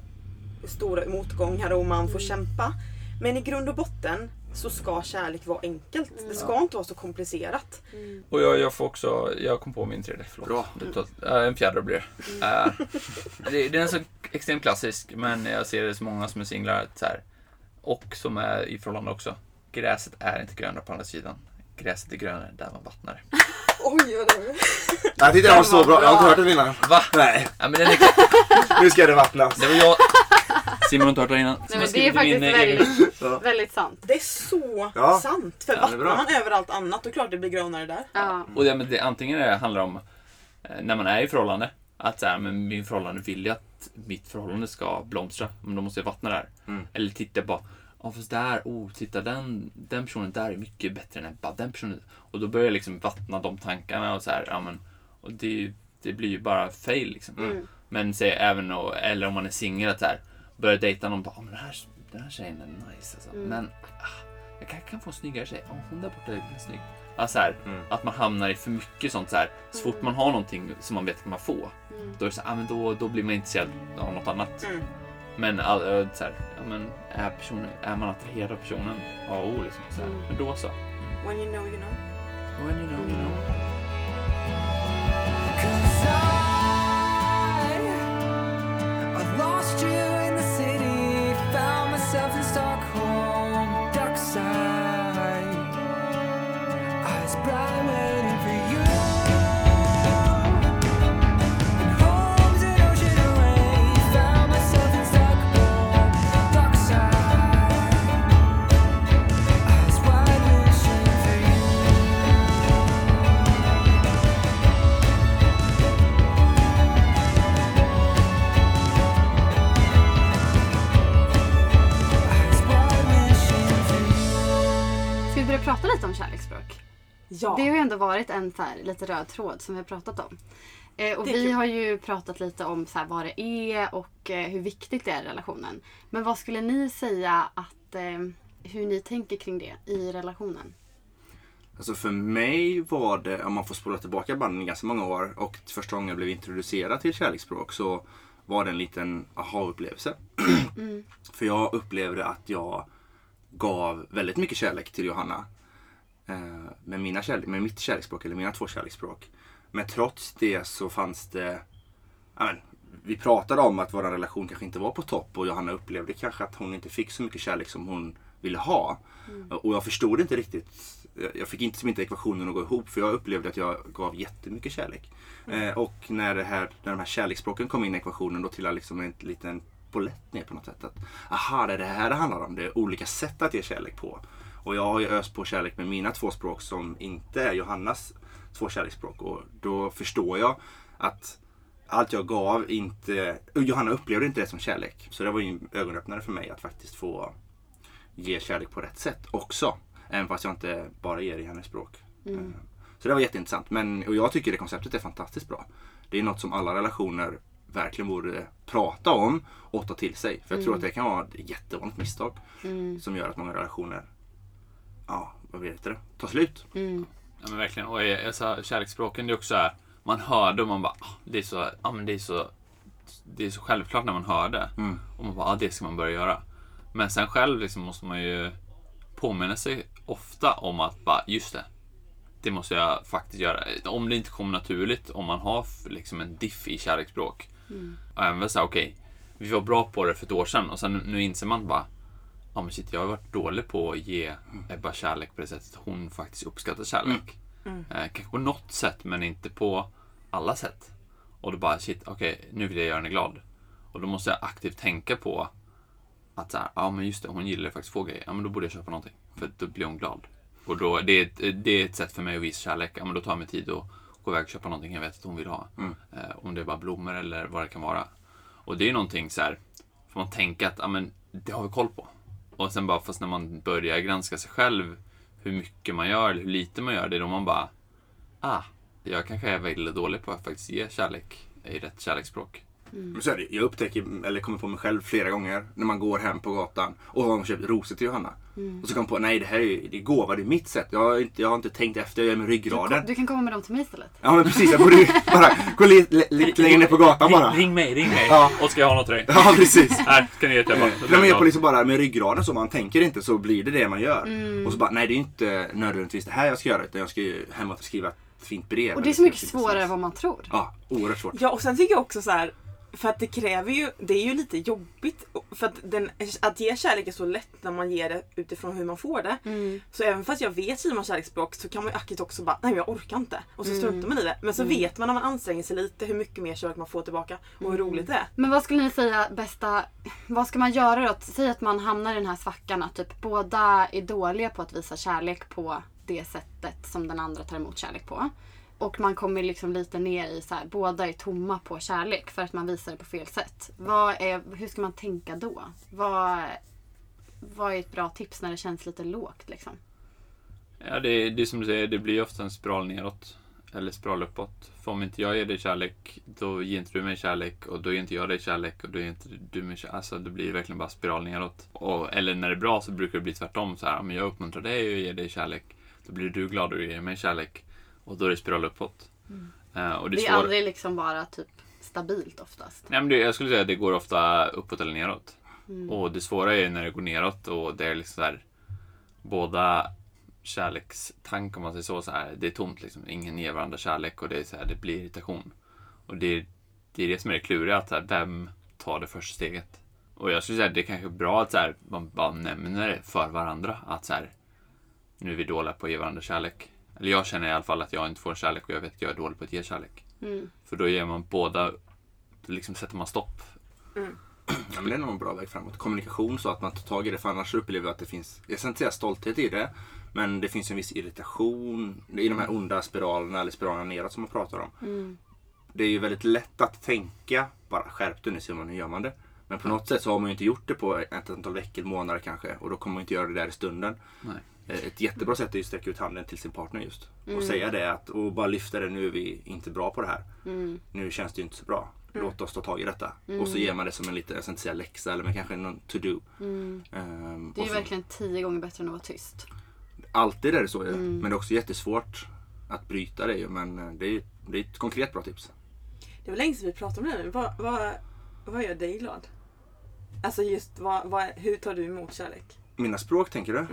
stora motgångar och man får kämpa. Men i grund och botten så ska kärlek vara enkelt. Det ska inte vara så komplicerat. Och jag, jag får också, jag kom på min tredje, förlåt. Bra. Du tar, äh, en fjärde blir det. Äh, det. Den är så extremt klassisk, men jag ser det så många som är singlar så här, och som är i förhållande också. Gräset är inte grönare på andra sidan. Gräset är grönare där man vattnar. Oj vad det Jag tyckte den var så bra. Jag har inte hört den innan. Va? Nej, Ja, men den är, nu ska det vattnas. det var jag. Simon har inte hört den innan. Nej, men det är faktiskt väldigt, Ja. väldigt sant. Det är så Ja. sant. För Ja, vattnar man överallt annat då klart det blir grönare där. Ja. Och det, men det, antingen är det handlar om eh, när man är i förhållande. Att så här, men min förhållande vill jag att mitt förhållande ska blomstra. Men då måste jag vattna där. Mm. Eller titta bara, ja fast där, oh titta den, den personen där är mycket bättre än Ebba. Den personen. Och då börjar jag liksom vattna de tankarna och så här, ja men. Och det, det blir ju bara fail liksom. Mm. Men säg även, och, eller om man är singel att så här, börjar dejta någon, bara, oh, men den här, den här tjejen är nice alltså. Mm. Men ah, jag kan, kan få en snyggare tjej. Oh, hon där borta är lite snygg. Alltså, så här, Mm. Att man hamnar i för mycket sånt så här. Så fort man har någonting som man vet att man får. Mm. Då är det så här, ah, men då, då blir man intresserad av något annat. Mm. Men, all, äh, så här, ja, men är, personen, är man attraherad av personen? Ja, oh, liksom. Så här. Mm. Men då så. When you know you know. When you know, you know. Cause I, I lost you pass by when Ja. Det har ju ändå varit en så här, lite röd tråd som vi har pratat om. Eh, och vi kul. har ju pratat lite om så här, vad det är och eh, hur viktigt det är i relationen. Men vad skulle ni säga att eh, hur ni tänker kring det i relationen? Alltså för mig var det, om man får spola tillbaka banden i ganska många år och första gången jag blev introducerad till kärleksspråk så var det en liten aha-upplevelse. För jag upplevde att jag gav väldigt mycket kärlek till Johanna. Eh, med, mina kärlek, med mitt kärleksspråk, eller mina två kärleksspråk. Men trots det så fanns det... Men, vi pratade om att vår relation kanske inte var på topp och Johanna upplevde kanske att hon inte fick så mycket kärlek som hon ville ha. Och jag förstod inte riktigt. Jag- fick inte som inte ekvationen att gå ihop för jag upplevde att jag gav jättemycket kärlek. Eh, och när, det här, när de här kärleksspråken kom in i ekvationen då trillade liksom en liten polett ner på något sätt. Att, aha, det är det här det handlar om. Det är olika sätt att ge kärlek på. Och jag har ju öst på kärlek med mina två språk som inte är Johannas två kärleksspråk. Och då förstår jag att allt jag gav inte... Johanna upplevde inte det som kärlek. Så det var ju en ögonöppnare för mig att faktiskt få ge kärlek på rätt sätt också. Även fast jag inte bara ger i hennes språk. Eh, Så det var jätteintressant. Men, och jag tycker det konceptet är fantastiskt bra. Det är något som alla relationer verkligen borde prata om och ta till sig. För jag tror att det kan vara ett jättevanligt misstag som gör att många relationer ja, vad heter det? tar slut. Ja men verkligen. Och jag, jag sa, kärleksspråken det är också så här, man hör det och man bara, ah, det är så, ja men det är så, det är så självklart när man hör det. Mm. Och man bara, ah, det ska man börja göra. Men sen själv liksom måste man ju påminna sig ofta om att bara, just det. det måste jag faktiskt göra. Om det inte kommer naturligt, om man har liksom en diff i kärleksspråk. Och även så här, okej, vi var bra på det för ett år sedan och sen nu inser man bara Ja men shit, jag har varit dålig på att ge Ebba kärlek på det sättet hon faktiskt uppskattar kärlek. Eh, kanske på något sätt men inte på alla sätt. Och då bara shit, okej nu vill jag göra henne glad. Och då måste jag aktivt tänka på att så här, ja men just det, hon gillar faktiskt få grejer. Ja men då borde jag köpa någonting. För då blir hon glad. Och då, det, är ett, det är ett sätt för mig att visa kärlek. Ja men då tar jag mig tid och gå iväg och köpa någonting jag vet att hon vill ha. Eh, om det är bara blommor eller vad det kan vara. Och det är någonting så här, får man tänka att ja, men, det har vi koll på. Och sen bara, fast när man börjar granska sig själv, hur mycket man gör eller hur lite man gör, det är då man bara, ah, jag kanske är väldigt dålig på att faktiskt ge kärlek i rätt kärleksspråk. Men så är det. Jag upptäcker, eller kommer på mig själv flera gånger när man går hem på gatan och har köpt rosor till Johanna. Och så kommer man på, nej det här är, ju- det är gåva, det är mitt sätt. Jag har inte, jag har inte tänkt efter, jag är med ryggraden. Du kan komma med dem till mig istället. Ja men precis, jag borde ju bara gå lite, lite längre ner på gatan bara. Ring, ring mig, ring mig. Ja. Och ska jag ha något till dig? Ja precis. Här, ska ni. Jag bara, Nej, men jag på liksom bara med ryggraden så man tänker inte så blir det det man gör. Och så bara, nej det är ju inte nödvändigtvis det här jag ska göra utan jag ska ju hem och skriva ett fint brev. Och det är så mycket ett svårare än vad man tror. Ja, oerhört svårt. Ja och sen tycker jag också så här. För att det kräver ju, det är ju lite jobbigt. För att, den, att ge kärlek är så lätt när man ger det utifrån hur man får det. Mm. Så även fast jag vet Simons kärleksspråk så kan man ju aktivt också bara, nej men jag orkar inte. Och så struntar man i det. Men så vet man när man anstränger sig lite hur mycket mer kärlek man får tillbaka och hur roligt det är. Men vad skulle ni säga bästa, vad ska man göra då? Säg att man hamnar i den här svackan att typ båda är dåliga på att visa kärlek på det sättet som den andra tar emot kärlek på. Och man kommer liksom lite ner i så här, båda är tomma på kärlek för att man visar det på fel sätt. Vad är, hur ska man tänka då? Vad, vad är ett bra tips när det känns lite lågt liksom? Ja, det, är- det är som du säger, det blir ofta en spiral neråt. Eller spiral uppåt. För om inte jag ger dig kärlek, då ger inte du mig kärlek. Och då ger inte jag dig kärlek och då ger inte du mig kärlek. Alltså det blir verkligen bara spiral neråt. Och, eller när det är bra så brukar det bli tvärtom. Så här, men jag uppmuntrar dig och ger dig kärlek. Då blir du glad och ger mig kärlek. Och då är det spiral uppåt. Eh, och det Det är är svår... aldrig liksom bara typ stabilt oftast. Nej, men det, jag skulle säga att det går ofta uppåt eller neråt. Mm. Och det svåra är när det går neråt och det är liksom så här, båda kärlekstank om man säger så, så här, det är tomt liksom. Ingen ger varandra kärlek och det, är så här, det blir irritation. Och det, är- det är det som är det kluriga, att så här, vem tar det första steget? Och jag skulle säga att det är kanske bra att så här, man bara nämner det för varandra. Att så här, nu är vi dåliga på att ge varandra kärlek. Eller jag känner i alla fall att jag inte får kärlek och jag vet att jag är dålig på att ge kärlek. Mm. För då ger man båda, liksom sätter man stopp Ja, men det är nog en bra väg framåt. Kommunikation så att man tar tag i det. För annars upplever jag att det finns, jag ska inte säga stolthet i det. Men det finns en viss irritation i de här onda spiralerna eller spiralerna neråt som man pratar om. Mm. Det är ju väldigt lätt att tänka, bara skärp dig nu Simon, hur gör man det? Men på något sätt så har man ju inte gjort det på ett antal veckor, månader kanske. Och då kommer man inte göra det där i stunden. Nej. Eh, Ett jättebra sätt är att sträcka ut handen till sin partner just. Och säga det att, och bara lyfta det, nu är vi inte bra på det här. Mm. Nu känns det ju inte så bra. Låt oss ta tag i detta. Och så ger man det som en liten, jag ska inte säga läxa, eller men kanske någon to do. Mm. Ehm, Det är ju verkligen tio gånger bättre än att vara tyst. Alltid är det så. Mm. Men det är också jättesvårt att bryta det ju. Men eh, det är, det är ett konkret bra tips. Det var länge sedan vi pratade om det nu. Vad, vad, vad gör dig glad? Alltså just vad, vad, hur tar du emot kärlek? Mina språk tänker du?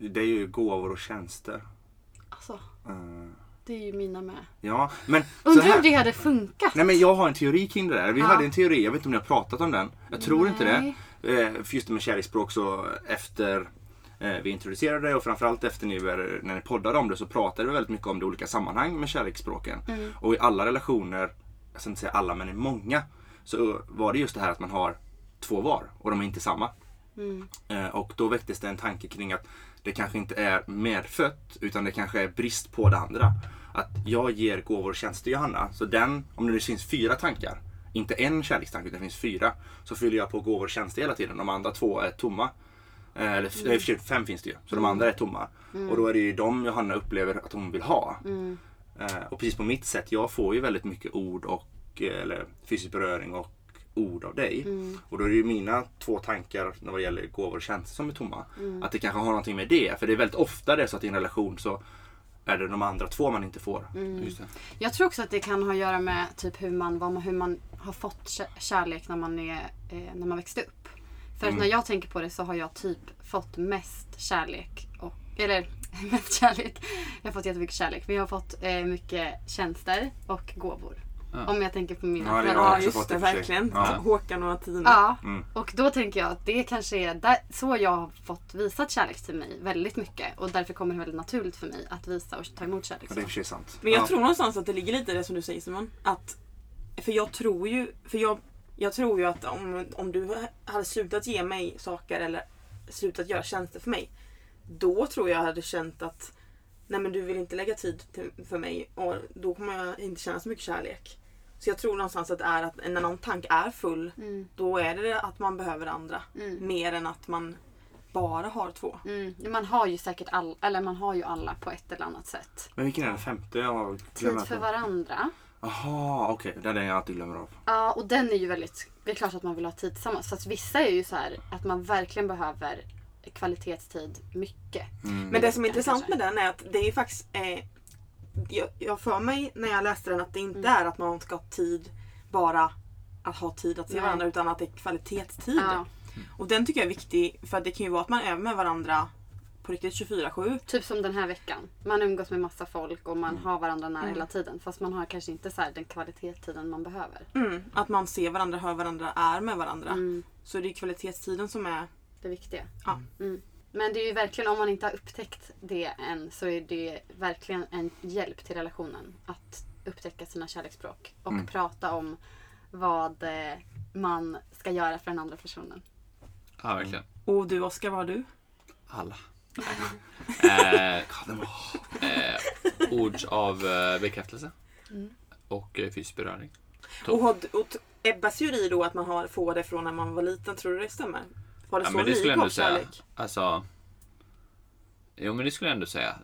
Mm. Det är ju gåvor och tjänster. Alltså, Eh, det är ju mina med. ja, men Undrar om det hade funkat? Nej men jag har en teori kring det där. Vi Ja. hade en teori, jag vet inte om ni har pratat om den. Jag tror inte det. Nej. Eh, För just det med kärleksspråk så efter eh, vi introducerade det och framförallt efter ni, när ni poddade om det så pratade vi väldigt mycket om det i olika sammanhang med kärleksspråken. Mm. Och i alla relationer, jag ska inte säga alla men i många, så var det just det här att man har två var och de är inte samma. Mm. Och då väcktes det en tanke kring att det kanske inte är medfött utan det kanske är brist på det andra. Att jag ger gåvor och tjänster Johanna. Så den, om det nu finns fyra tankar, inte en kärlekstanke utan det finns fyra. Så fyller jag på gåvor och tjänster hela tiden. De andra två är tomma. Eh, Eller för sig, fem finns det ju. Så de andra är tomma. Och då är det ju de Johanna upplever att hon vill ha. Mm. Eh, Och precis på mitt sätt, jag får ju väldigt mycket ord och eh, eller fysisk beröring och ord av dig. Mm. Och då är det ju mina två tankar när det gäller gåvor och tjänster som är tomma. Mm. Att det kanske har någonting med det. För det är väldigt ofta det så att i en relation så är det de andra två man inte får. Mm. Jag tror också att det kan ha att göra med typ hur man, vad man, hur man har fått kä- kärlek när man, är, eh, när man växte upp. För att Mm. när jag tänker på det så har jag typ fått mest kärlek. Och, eller mest kärlek. Jag har fått jättemycket kärlek. Men jag har fått eh, mycket tjänster och gåvor. Ja. Om jag tänker på mina Ja, föräldrar. Ja just det, verkligen. Ja. Håkan och Tina. Ja, Mm. och då tänker jag att det kanske är där, så jag har fått visat kärlek till mig väldigt mycket. Och därför kommer det väldigt naturligt för mig att visa och ta emot kärlek. Ja, det är för sig sant. Men jag ja. tror någonstans att det ligger lite i det som du säger Simon. Att, för jag tror ju, för jag, jag tror ju att om, om du hade slutat ge mig saker eller slutat göra tjänster för mig. Då tror jag hade känt att nej men du vill inte lägga tid till, för mig och då kommer jag inte känna så mycket kärlek. Så jag tror någonstans att det är att när någon tank är full Mm, då är det att man behöver andra. mm, Mer än att man bara har två. mm. Man har ju säkert all, eller man har ju alla på ett eller annat sätt. Men vilken är den femte? Jag Tid för varandra. Jaha, okej. Det är den jag alltid glömmer av. Ja, och den är ju väldigt... Det är klart att man vill ha tid tillsammans. Så att vissa är ju så här att man verkligen behöver kvalitetstid mycket. Mm. Men det som är Kanske. intressant med den är att det är faktiskt eh, jag, jag för mig när jag läste den att det inte Mm. är att man ska ha tid bara att ha tid att se Nej. varandra utan att det är kvalitetstid. Ja, Och den tycker jag är viktig för det kan ju vara att man är med varandra på riktigt 24-7. typ som den här veckan. Man umgås med massa folk och man har varandra nära Mm. hela tiden. Fast man har kanske inte så den kvalitetstiden man behöver. Mm, att man ser varandra, hör varandra, är med varandra. Mm, Så det är kvalitetstiden som är... det viktiga. Ja. Mm. Men det är ju verkligen, om man inte har upptäckt det än, så är det verkligen en hjälp till relationen. Att upptäcka sina kärleksspråk. Och Mm. prata om vad eh, man ska göra för den andra personen. Ja, verkligen. Och du Oskar, vad har du? Alla. eh, eh, ord av eh, bekräftelse. Mm. Och eh, fysisk beröring. Och, och Ebbas teori då att man har, får det från när man var liten, tror du det stämmer? Var det Ja, så men det skulle jag ändå säga. kärlek? Alltså. Jo men det skulle jag ändå säga.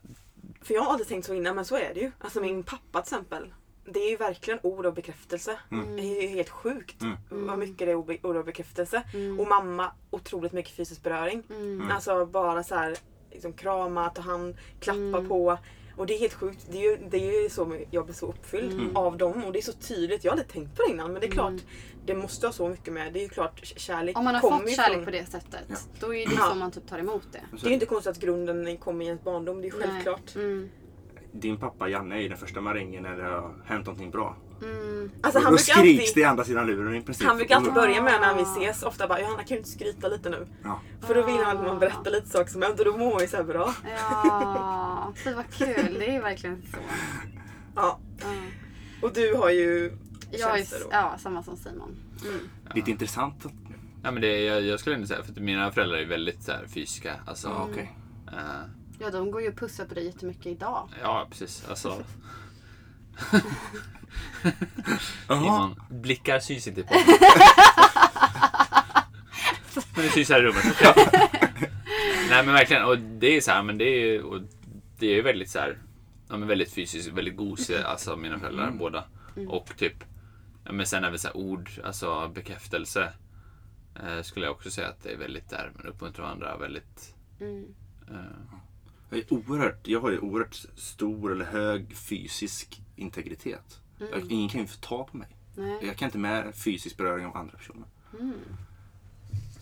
För jag har aldrig tänkt så innan men så är det ju. Alltså min pappa till exempel. Det är ju verkligen ord av bekräftelse. Mm. Det är ju helt sjukt Mm. vad mycket det är ord av bekräftelse. Mm. Och mamma otroligt mycket fysisk beröring. Mm. Alltså bara så här liksom krama, ta hand, klappa Mm. på. Och det är helt sjukt. Det är ju, det är ju så jag blir så uppfylld Mm. av dem. Och det är så tydligt. Jag har aldrig tänkt på det innan men det är klart. Mm. Det måste ha så mycket med. Det är ju klart kärlek Om man har fått ju kärlek från- på det sättet, Ja. då är det Ja. så man typ tar emot det. Det är ju inte konstigt att grunden kommer i ens barndom. Det är ju självklart. Mm. Din pappa Janne är ju den första man ringer när det har hänt någonting bra. Mm. Alltså han Då skriks alltid... det andra sidan luren i princip. Han brukar alltid Och börja med när vi ses ofta bara Johanna kan du inte skryta lite nu? Ja. För då vill han att man berättar lite saker som hänt och då mår man ju så här bra. Ja, fy vad kul. Det är verkligen så. Ja. Ja. Och du har ju Jag är, då. ja, samma som Simon. Mm. Lite intressant. att- Ja, men det, jag, jag skulle ändå säga, för att mina föräldrar är väldigt så här, fysiska. Alltså, Ja, okej. eh, Ja, de går ju och pussar på dig jättemycket idag. ja precis. Alltså. Simon, blickar syns inte på Men det syns här i rummet. Ja. Nej men verkligen, och det är så här, men det är och det är väldigt så här, ja, men väldigt fysiskt, väldigt gosiga, alltså mina föräldrar Mm. båda. Och typ, men sen även så här ord, alltså bekräftelse. Eh, skulle jag också säga att det är väldigt där, men uppmuntrar varandra väldigt. Mm. Eh, Jag, är oerhört, jag har ju oerhört stor eller hög fysisk integritet. Mm. Jag, ingen kan ju få ta på mig. Nej. Jag kan inte med fysisk beröring av andra personer. Mm.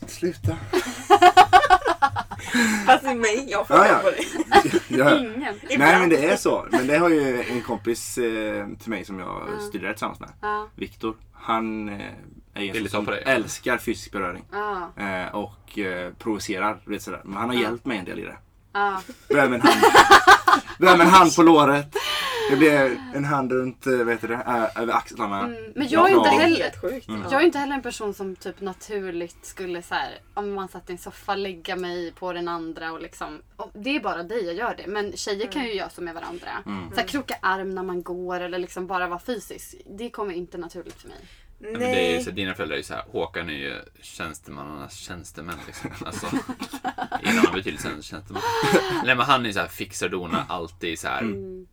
Sluta. Fast mig, jag får Ja, ja, ja. på dig. Jag, Ingen. nej men det är så. Men det har ju en kompis eh, till mig som jag Ja. studerar tillsammans med. Ja, Viktor. Han eh, är ju som dig? älskar fysisk beröring. ja, Eh, och eh, provocerar. Vet, sådär. Men han har Ja. hjälpt mig en del i det. ja. Börjar med en hand, börjar med en hand på låret. Det blir en hand runt eh, vet du det, ö- över axlarna. Mm. Men jag är inte heller... Mm. Jag är inte heller en person som typ naturligt skulle så här, om man satt i en soffa lägga mig på den andra och liksom. Och det är bara dig jag gör det. Men tjejer kan ju göra så med varandra. Mm. Så här, kroka arm när man går eller liksom bara vara fysisk. Det kommer inte naturligt för mig. Ja, men det är ju Nej. så, dina föräldrar är ju så här, Håkan är ju tjänstemannarnas tjänstemän liksom. Alltså, i en annan betydelse än tjänsteman. Nej men han är så här fixar och donar alltid så här. Mm.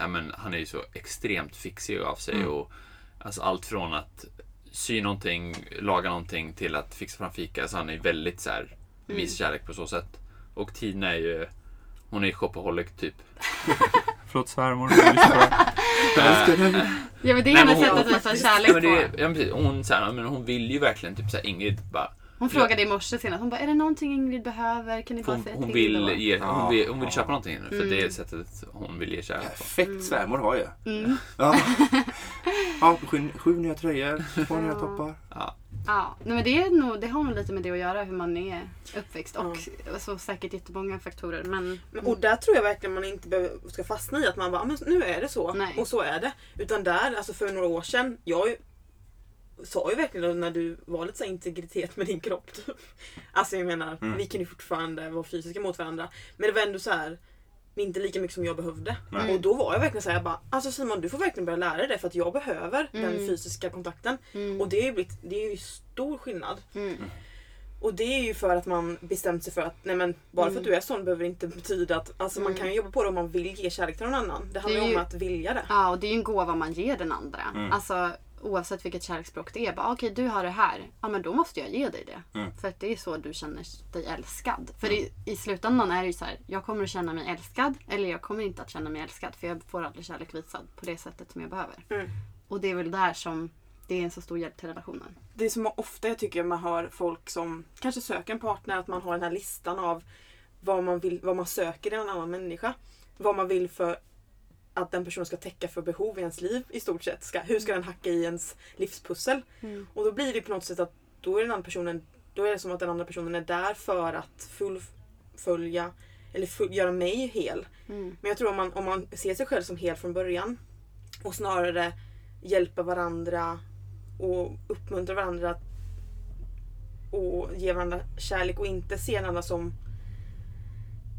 Eh, men han är ju så extremt fixig av sig Mm. och alltså allt från att sy någonting, laga någonting till att fixa fram fika. Alltså han är väldigt så här Mm. vis kärlek på så sätt. Och Tina är ju, hon är ju shopaholic typ. Förlåt svärmor. Ja men det är hennes sätt hon- att visa Ja, kärlek men det, på. ja, men precis. hon, så här, men hon vill ju verkligen typ så här, Ingrid bara Hon frågade i morse senast. Hon bara, är det någonting Ingrid behöver? Kan ni bara Hon, säga hon, till vill då?" ge, Ja, hon, vill, hon vill ja. köpa någonting nu. För Mm. det är sättet hon vill ge kärlek på. Perfekt svärmor har ju. Mm. Ja. ja, sju, sju nya tröjor, två nya Ja. toppar. Ja. Ja, nej, men det, är nog, det har nog lite med det att göra hur man är uppväxt och så säkert jättemånga faktorer. Men, Men, och där tror jag verkligen man inte behöver, ska fastna i att man bara, "Ah, men nu är det så. Nej. Och så är det. Utan där, alltså för några år sedan, jag sa ju verkligen när du var lite så integritet med din kropp. Typ. Alltså jag menar, Mm. vi kunde ju fortfarande vara fysiska mot varandra. Men det var ändå så här inte lika mycket som jag behövde. Nej. Och då var jag verkligen såhär, bara, alltså Simon du får verkligen börja lära dig det för att jag behöver den Mm. fysiska kontakten. mm, Och det är ju, blivit, det är ju stor skillnad. mm, Och det är ju för att man bestämt sig för att nej men bara för att du är sån behöver inte betyda att alltså man Mm. kan ju jobba på det om man vill ge kärlek till någon annan. Det handlar Det ju om att vilja det. Ja, och det är ju en gåva man ger den andra. Mm. Alltså oavsett vilket kärleksspråk det är. Bara, Okej, du har det här. Ja, men då måste jag ge dig det. Mm. För att det är så du känner dig älskad. För i, i slutändan är det ju så här. Jag kommer att känna mig älskad. Eller jag kommer inte att känna mig älskad. För jag får aldrig kärlek visad på det sättet som jag behöver. Mm. Och det är väl där som det är en så stor hjälp till relationen. Det är så ofta jag tycker man hör folk som kanske söker en partner att man har den här listan av vad man, vill, vad man söker i en annan människa. Vad man vill för att den personen ska täcka för behov i ens liv i stort sett. Ska, hur ska den hacka i ens livspussel? Mm. Och då blir det på något sätt att då är den andra personen då är det som att den andra personen är där för att fullfölja eller full, göra mig hel. Mm. Men jag tror om man, om man ser sig själv som hel från början och snarare hjälpa varandra och uppmuntra varandra och ge varandra kärlek och inte se varandra som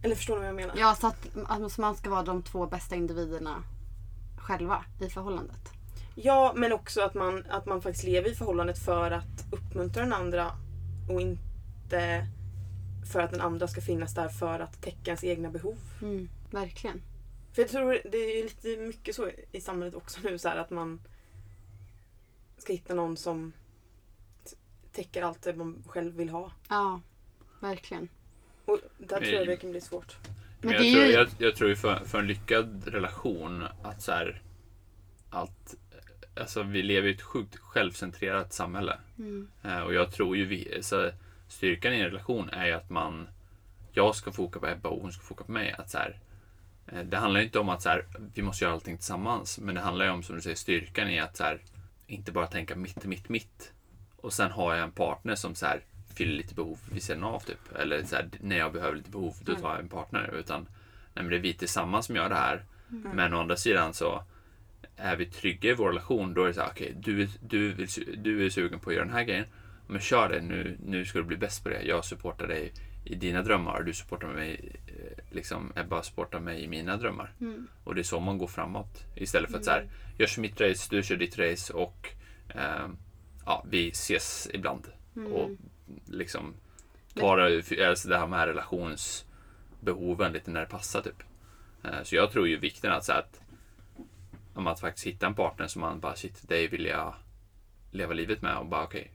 eller förstår ni vad jag menar? Ja, så att alltså, man ska vara de två bästa individerna själva i förhållandet. Ja, men också att man, att man faktiskt lever i förhållandet för att uppmuntra den andra och inte för att den andra ska finnas där för att täcka ens egna behov. Mm. Verkligen. För jag tror det är lite mycket så i samhället också nu så här att man ska hitta någon som täcker allt det man själv vill ha. Ja, verkligen. Och där tror jag det kan bli svårt. Men jag, tror, ju- jag, jag tror ju för, för en lyckad relation att så här, att alltså vi lever i ett sjukt självcentrerat samhälle. Mm. Eh, och jag tror ju vi, så styrkan i en relation är ju att man jag ska foka på Ebba och hon ska foka på mig. Att så här, eh, det handlar ju inte om att så här, vi måste göra allting tillsammans. Men det handlar ju om, som du säger, styrkan i att så här, inte bara tänka mitt, mitt, mitt. Och sen har jag en partner som så här, fyller lite behov vid sidan av. Typ. Eller så här, när jag behöver lite behov, då tar jag en partner. Utan nej, men det är vi tillsammans som gör det här. Men å andra sidan så är vi trygga i vår relation, då är det så här, okej, du, du, vill, su- du är sugen på att göra den här grejen. Men kör det, nu, nu ska du bli bäst på det. Jag supportar dig i dina drömmar, du supportar mig, eh, liksom, Ebba supportar mig i mina drömmar. Mm. Och det är så man går framåt. Istället för att så här, jag kör mitt race, du kör ditt race och ehm, ja, vi ses ibland. Mm. Och liksom tar alltså det här med relationsbehoven lite när det passar typ. Eh, Så jag tror ju vikten att, så att om att faktiskt hitta en partner som man bara shit, dig vill jag leva livet med och bara okej.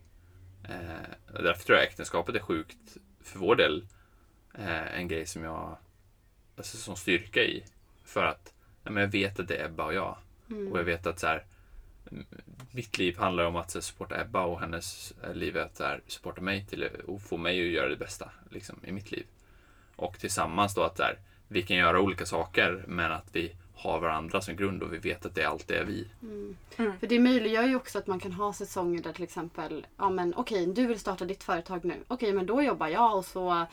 Eh, och därför tror jag äktenskapet är sjukt för vår del eh, en grej som jag alltså, som styrka i. För att ja, men jag vet att det är Ebba och jag. Mm. Och jag vet att så här, mitt liv handlar om att supporta Ebba och hennes eh, liv är att här, supporta mig till och få mig att göra det bästa liksom, i mitt liv. Och tillsammans då att här, vi kan göra olika saker men att vi har varandra som grund och vi vet att det alltid är vi. Mm. Mm. För det möjliggör ju också att man kan ha säsonger där till exempel, ja men okej du vill starta ditt företag nu. Okej men då jobbar jag och så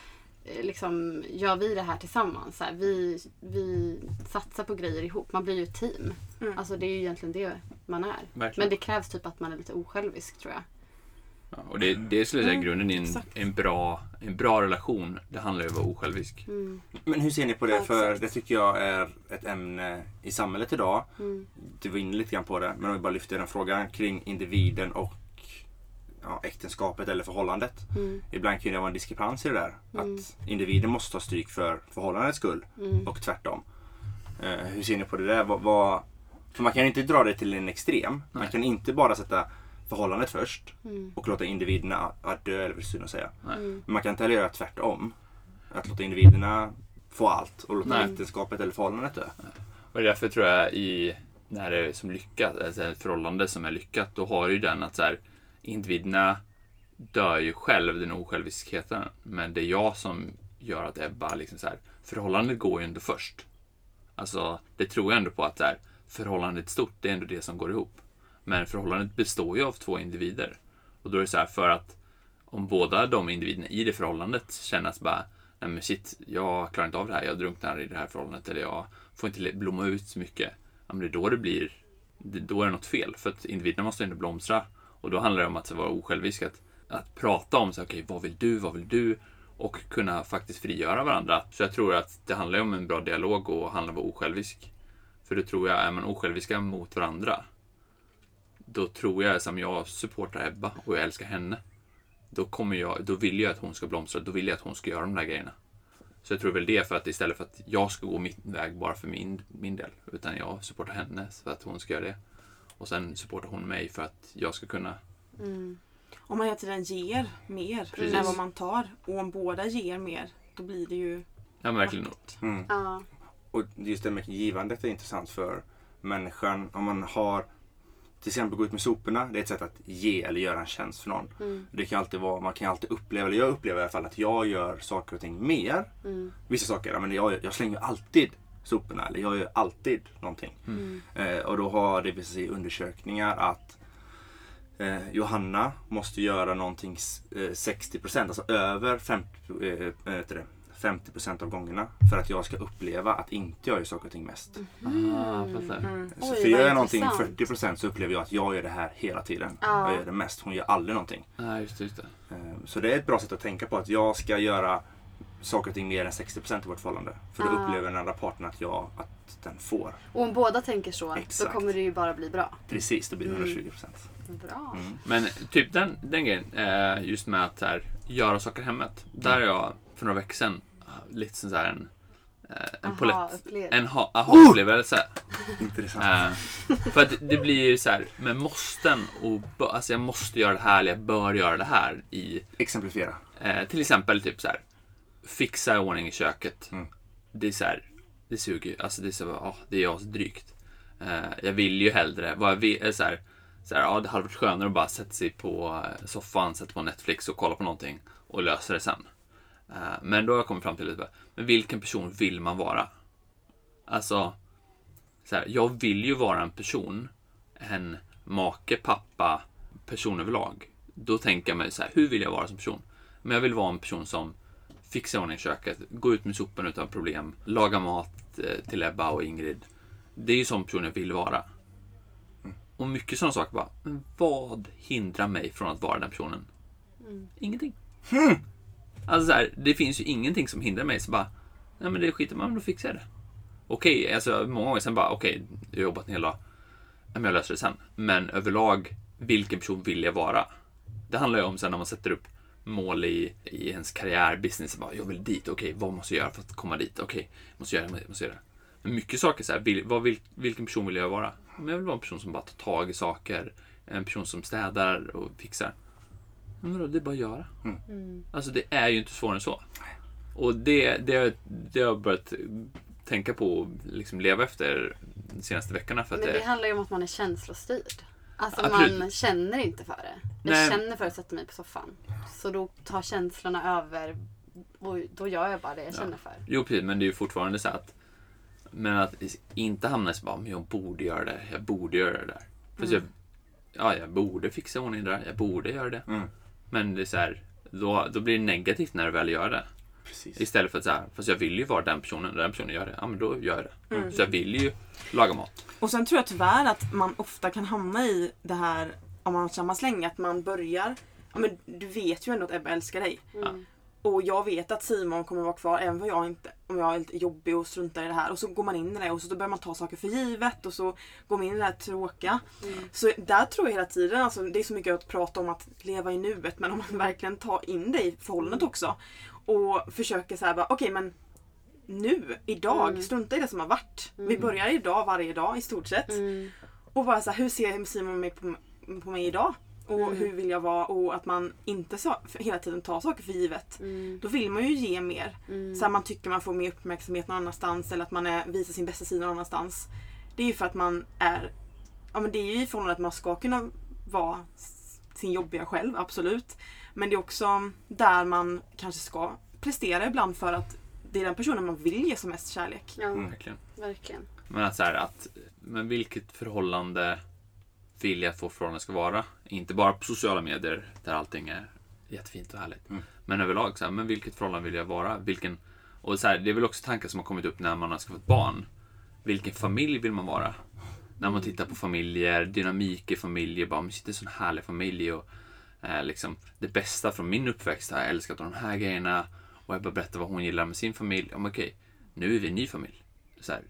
liksom gör vi det här tillsammans. Så här, vi, vi satsar på grejer ihop. Man blir ju ett team. Mm. Alltså det är ju egentligen det man är. Verkligen. Men det krävs typ att man är lite osjälvisk tror jag. Ja, och det, det skulle jag säga grunden i en, en, bra, en bra relation. Det handlar ju om att vara osjälvisk. Mm. Men hur ser ni på det? Ja, För det tycker jag är ett ämne i samhället idag. Mm. Du var inne lite grann på det. Men om vi bara lyfter den frågan kring individen och ja, äktenskapet eller förhållandet. Mm. Ibland kan det vara en diskrepans i det där. Mm. Att individen måste ta stryk för förhållandets skull. Mm. Och tvärtom. Eh, hur ser ni på det där? Vad, vad, för man kan inte dra det till en extrem. Man Nej. kan inte bara sätta förhållandet först Mm. och låta individerna att dö, eller vad att säga. Nej. Mm. Men man kan inte heller göra tvärtom. Att låta individerna få allt och låta Nej. äktenskapet eller förhållandet dö. Och därför tror jag i när det är som lyckat, alltså ett förhållande som är lyckat, då har ju den att så här, individerna dör ju själv den osjälviskheten. Men det är jag som gör att Ebba liksom så här, förhållandet går ju ändå först. Alltså, det tror jag ändå på att så här, förhållandet stort, det är ändå det som går ihop. Men förhållandet består ju av två individer. Och då är det så här, för att om båda de individerna i det förhållandet känner att bara, nej men shit, jag klarar inte av det här, jag drunknar i det här förhållandet, eller jag får inte blomma ut så mycket. Ja, men det är då det blir, det, då är det något fel. För att individerna måste ändå blomstra. Och då handlar det om att vara osjälvisk, att, att prata om så okay, vad vill du, vad vill du? Och kunna faktiskt frigöra varandra. Så jag tror att det handlar om en bra dialog och handlar om att vara osjälvisk. För då tror jag, är man osjälviska mot varandra, då tror jag, som jag supportar Ebba och jag älskar henne, då, kommer jag, då vill jag att hon ska blomstra, då vill jag att hon ska göra de där grejerna. Så jag tror väl det för att istället för att jag ska gå min väg bara för min, min del, utan jag supportar henne för att hon ska göra det. Och sen supportar hon mig för att jag ska kunna Om man hela tiden ger mer Precis. än vad man tar och om båda ger mer då blir det ju Ja, men verkligen. Mm. Ja. Och just det med givandet är intressant för människan. Om man har till exempel gå ut med soporna. Det är ett sätt att ge eller göra en tjänst för någon. Mm. Det kan alltid vara, man kan alltid uppleva, eller jag upplever i alla fall att jag gör saker och ting mer. Mm. Vissa saker, men jag, jag slänger alltid soporna eller jag gör alltid någonting. Mm. Eh, och då har det visat sig i undersökningar att eh, Johanna måste göra någonting s- eh, 60%, alltså över 50, eh, vad heter det, 50% av gångerna. För att jag ska uppleva att inte jag gör saker och ting mest. Ah, fattar. mm. Så Oj, för gör jag någonting intressant. 40% så upplever jag att jag gör det här hela tiden. Ja. Jag gör det mest. Hon gör aldrig någonting. Nej, just det. Just det. Eh, Så det är ett bra sätt att tänka på att jag ska göra saker och ting mer än 60% i vårt förhållande. För då Ja. upplever den andra parten att, jag, att den får. Och om båda tänker så, Exakt. då kommer det ju bara bli bra. Precis, då blir det Mm. 120%. Bra. Mm. Men typ den, den grejen, eh, just med att så här, göra saker hemmet. Där är jag för några veckor sedan eh, lite sån här en, eh, en polett, en ha- aha-upplevelse. Intressant. Eh, för att det blir ju så här med måsten och alltså jag måste göra det här eller jag bör göra det här i Exemplifiera. eh, till exempel typ så här fixa i ordning i köket. Mm. Det är så här, det suger. Alltså det är så, ja, det är jag så drygt. Eh, jag vill ju hellre, vad jag vill, är så här, så här, ja det hade varit skönare att bara sätta sig på eh, soffan, sätta på Netflix och kolla på någonting och lösa det sen. Eh, men då har jag kommit fram till lite, men vilken person vill man vara? Alltså, så här, jag vill ju vara en person, en make, pappa, person överlag. Då tänker jag mig så här, hur vill jag vara som person? Men jag vill vara en person som ordning i köket, går ut med soporna utan problem, lagar mat eh, till Ebba och Ingrid. Det är ju sån person jag vill vara. Och mycket sådana saker bara, men vad hindrar mig från att vara den personen? Ingenting. Alltså så här, det finns ju ingenting som hindrar mig. Så bara, nej men det skiter man då fixar jag det. Okej, alltså många gånger sen bara, okej, jag har jobbat en hel dag. Men jag löser det sen. Men överlag, vilken person vill jag vara? Det handlar ju om sen när man sätter upp mål i, i ens karriär, business. Bara, jag vill dit, okej, vad måste jag göra för att komma dit? Okej, jag måste göra det, jag måste göra det. Men mycket saker så här, vill, vad vill, vilken person vill jag vara? Men jag vill vara en person som bara tar tag i saker. En person som städar och fixar. Men vadå, det är bara att göra. Mm. Alltså det är ju inte svårare än så. Och det, det, det har jag börjat tänka på och liksom leva efter de senaste veckorna. För att Men det det, handlar ju om att man är känslostyrd. Alltså Absolut. man känner inte för det. Jag Nej. känner för att sätta mig på soffan. Så då tar känslorna över och då gör jag bara det jag Ja. känner för. Jo precis, men det är ju fortfarande så att Men att inte hamna i så bara, men jag borde göra det, jag borde göra det där. Fast Mm. jag, ja, jag borde fixa ordning det där, jag borde göra det. Mm. Men det är så här, då, då blir det negativt när du väl gör det. Precis. Istället för att så här, fast jag vill ju vara den personen, den personen gör det, ja men då gör jag det. Mm. Så jag vill ju laga mat. Och sen tror jag tyvärr att man ofta kan hamna i det här om man har samma släng att man börjar Ja men du vet ju ändå att Ebba älskar dig. Mm. Och jag vet att Simon kommer vara kvar även om jag, inte, om jag är lite jobbig och struntar i det här. Och så går man in i det och så då börjar man ta saker för givet och så går man in i det här tråkiga. Mm. Så där tror jag hela tiden, alltså, det är så mycket att prata om att leva i nuet men om man verkligen tar in det i förhållandet också. Och försöker så här bara, okej men nu, idag, Mm. strunta i det som har varit. Vi Mm. börjar idag varje dag i stort sett. Mm. Och bara så här, hur ser Simon mig på, på mig idag? Och Mm. hur vill jag vara? Och att man inte för hela tiden tar saker för givet. Mm. Då vill man ju ge mer. Mm. Så här, man tycker man får mer uppmärksamhet någon annanstans eller att man är, visar sin bästa sida någon annanstans. Det är ju för att man är, ja men det är ju i förhållande att man ska kunna vara sin jobbiga själv, absolut. Men det är också där man kanske ska prestera ibland för att det är den personen man vill ge som mest kärlek. Ja, Verkligen. verkligen. Men att så här, att, men vilket förhållande vill jag att vårt förhållande ska vara? Inte bara på sociala medier där allting är jättefint och härligt. Mm. Men överlag, så här, men vilket förhållande vill jag vara? Vilken, och så här, det är väl också tankar som har kommit upp när man har skaffat barn. Vilken familj vill man vara? När man tittar på familjer, dynamik i familjer, bara, men shit, det är en sån härlig familj och eh, liksom, det bästa från min uppväxt har jag älskat de här grejerna och jag bara berättar vad hon gillar med sin familj. Ja, men okej, nu är vi en ny familj. Så här,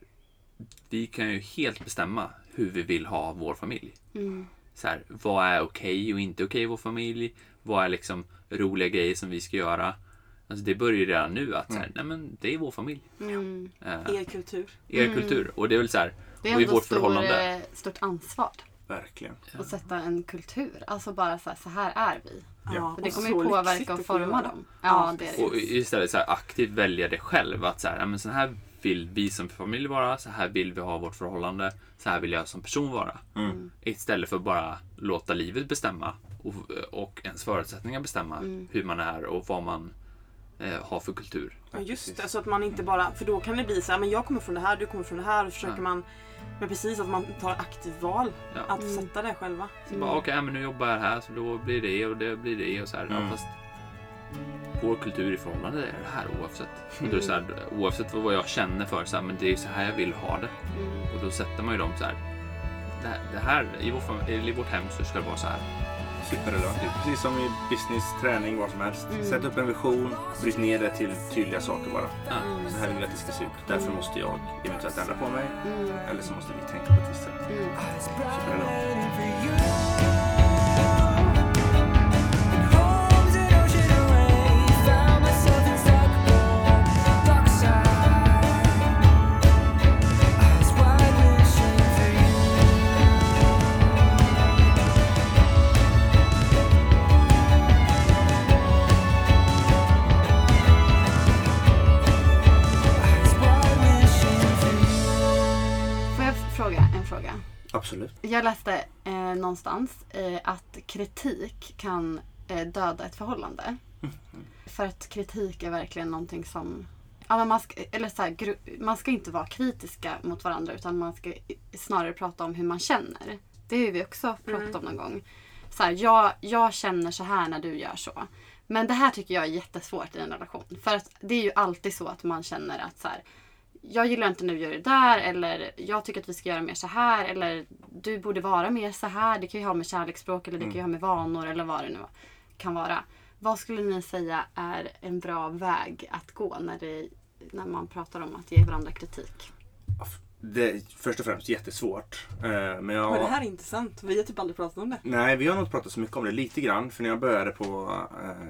vi kan ju helt bestämma hur vi vill ha vår familj. Mm. Så här, vad är okej och inte okej i vår familj? Vad är liksom roliga grejer som vi ska göra? Alltså det börjar ju redan nu att så här, nej men det är vår familj. Mm. Eh, Er kultur. er Mm. kultur. Och det är väl så här, Det är och i vårt stor, förhållande. eh, stort ansvar Verkligen. att sätta en kultur. Alltså bara så här, så här är vi. Ja. För det och kommer så ju påverka och forma dem. Ja, det är det. Och istället så här, aktivt välja det själv. Att så här, men så här vill vi som familj vara. Så här vill vi ha vårt förhållande. Så här vill jag som person vara. Mm. Istället för bara låta livet bestämma och, och ens förutsättningar bestämma Mm. hur man är och vad man eh, har för kultur. Ja just det, så att man inte bara, för då kan det bli så här, men jag kommer från det här, du kommer från det här och försöker Ja. man men precis att man tar aktivt val Ja. att Mm. sätta det själva. Så bara, okej, ja, men nu jobbar jag här så då blir det och det blir det och så här. Ja, Mm. fast vår kultur i förhållande är det här oavsett. Och då är det så här, oavsett vad jag känner för, så här, men det är så här jag vill ha det. Mm. Och då sätter man ju dem så här. Det här, det här i, vår, i vårt hem så ska det vara så här. Superrelevant. Precis som i business, träning, vad som helst. Mm. Sätt upp en vision, bryt ner det till tydliga saker bara. Ja. Så här vill jag att det ska se ut. Därför måste jag eventuellt ändra på mig. Mm. Eller så måste vi tänka på ett visst sätt. Mm. Superrelevant. Jag läste eh, någonstans eh, att kritik kan eh, döda ett förhållande. För att kritik är verkligen någonting som... Ja, men man, ska, eller så här, man ska inte vara kritiska mot varandra utan man ska snarare prata om hur man känner. Det har vi också pratat om någon gång. Så här, jag, jag känner så här när du gör så. Men det här tycker jag är jättesvårt i en relation. För att det är ju alltid så att man känner att så här, jag gillar inte när du gör det där eller jag tycker att vi ska göra mer så här eller du borde vara mer så här. Det kan ju ha med kärleksspråk eller det kan ju ha med vanor eller vad det nu kan vara. Vad skulle ni säga är en bra väg att gå när, det, när man pratar om att ge varandra kritik? Det är först och främst jättesvårt. Eh, Men jag... Men det här är intressant, vi har typ aldrig pratat om det. Nej, vi har nog inte pratat så mycket om det. Lite grann. För när jag började på eh,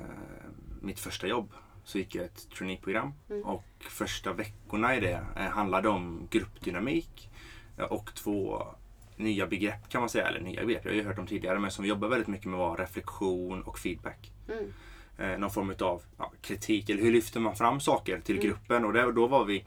mitt första jobb så gick jag ett traineeprogram. Mm. Och första veckorna i det eh, handlade om gruppdynamik. eh, Och två nya begrepp kan man säga. Eller nya begrepp, jag har ju hört dem tidigare. Men som vi jobbar väldigt mycket med var reflektion och feedback. Mm. Eh, någon form av ja, kritik. Eller hur lyfter man fram saker till Mm. gruppen? Och då var vi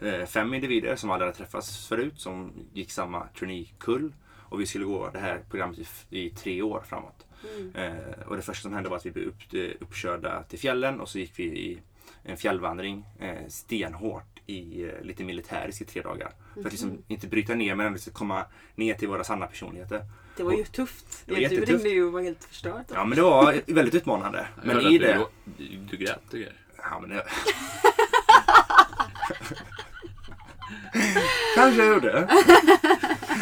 eh, fem individer som aldrig hade träffats förut. Som gick samma traineekull. Och vi skulle gå det här programmet i tre år framåt. Mm. Eh, och det första som hände var att vi blev upp, eh, uppkörda till fjällen och så gick vi i en fjällvandring eh, stenhårt i eh, lite militäriskt i tre dagar. För att liksom inte bryta ner men ändå komma ner till våra sanna personligheter. Det var ju tufft. Det var du ringde ju och var helt förstörd. Ja men det var väldigt utmanande. Jag Men i det... Du, du, du grät och grejer. Ja, men det... Kanske jag gjorde.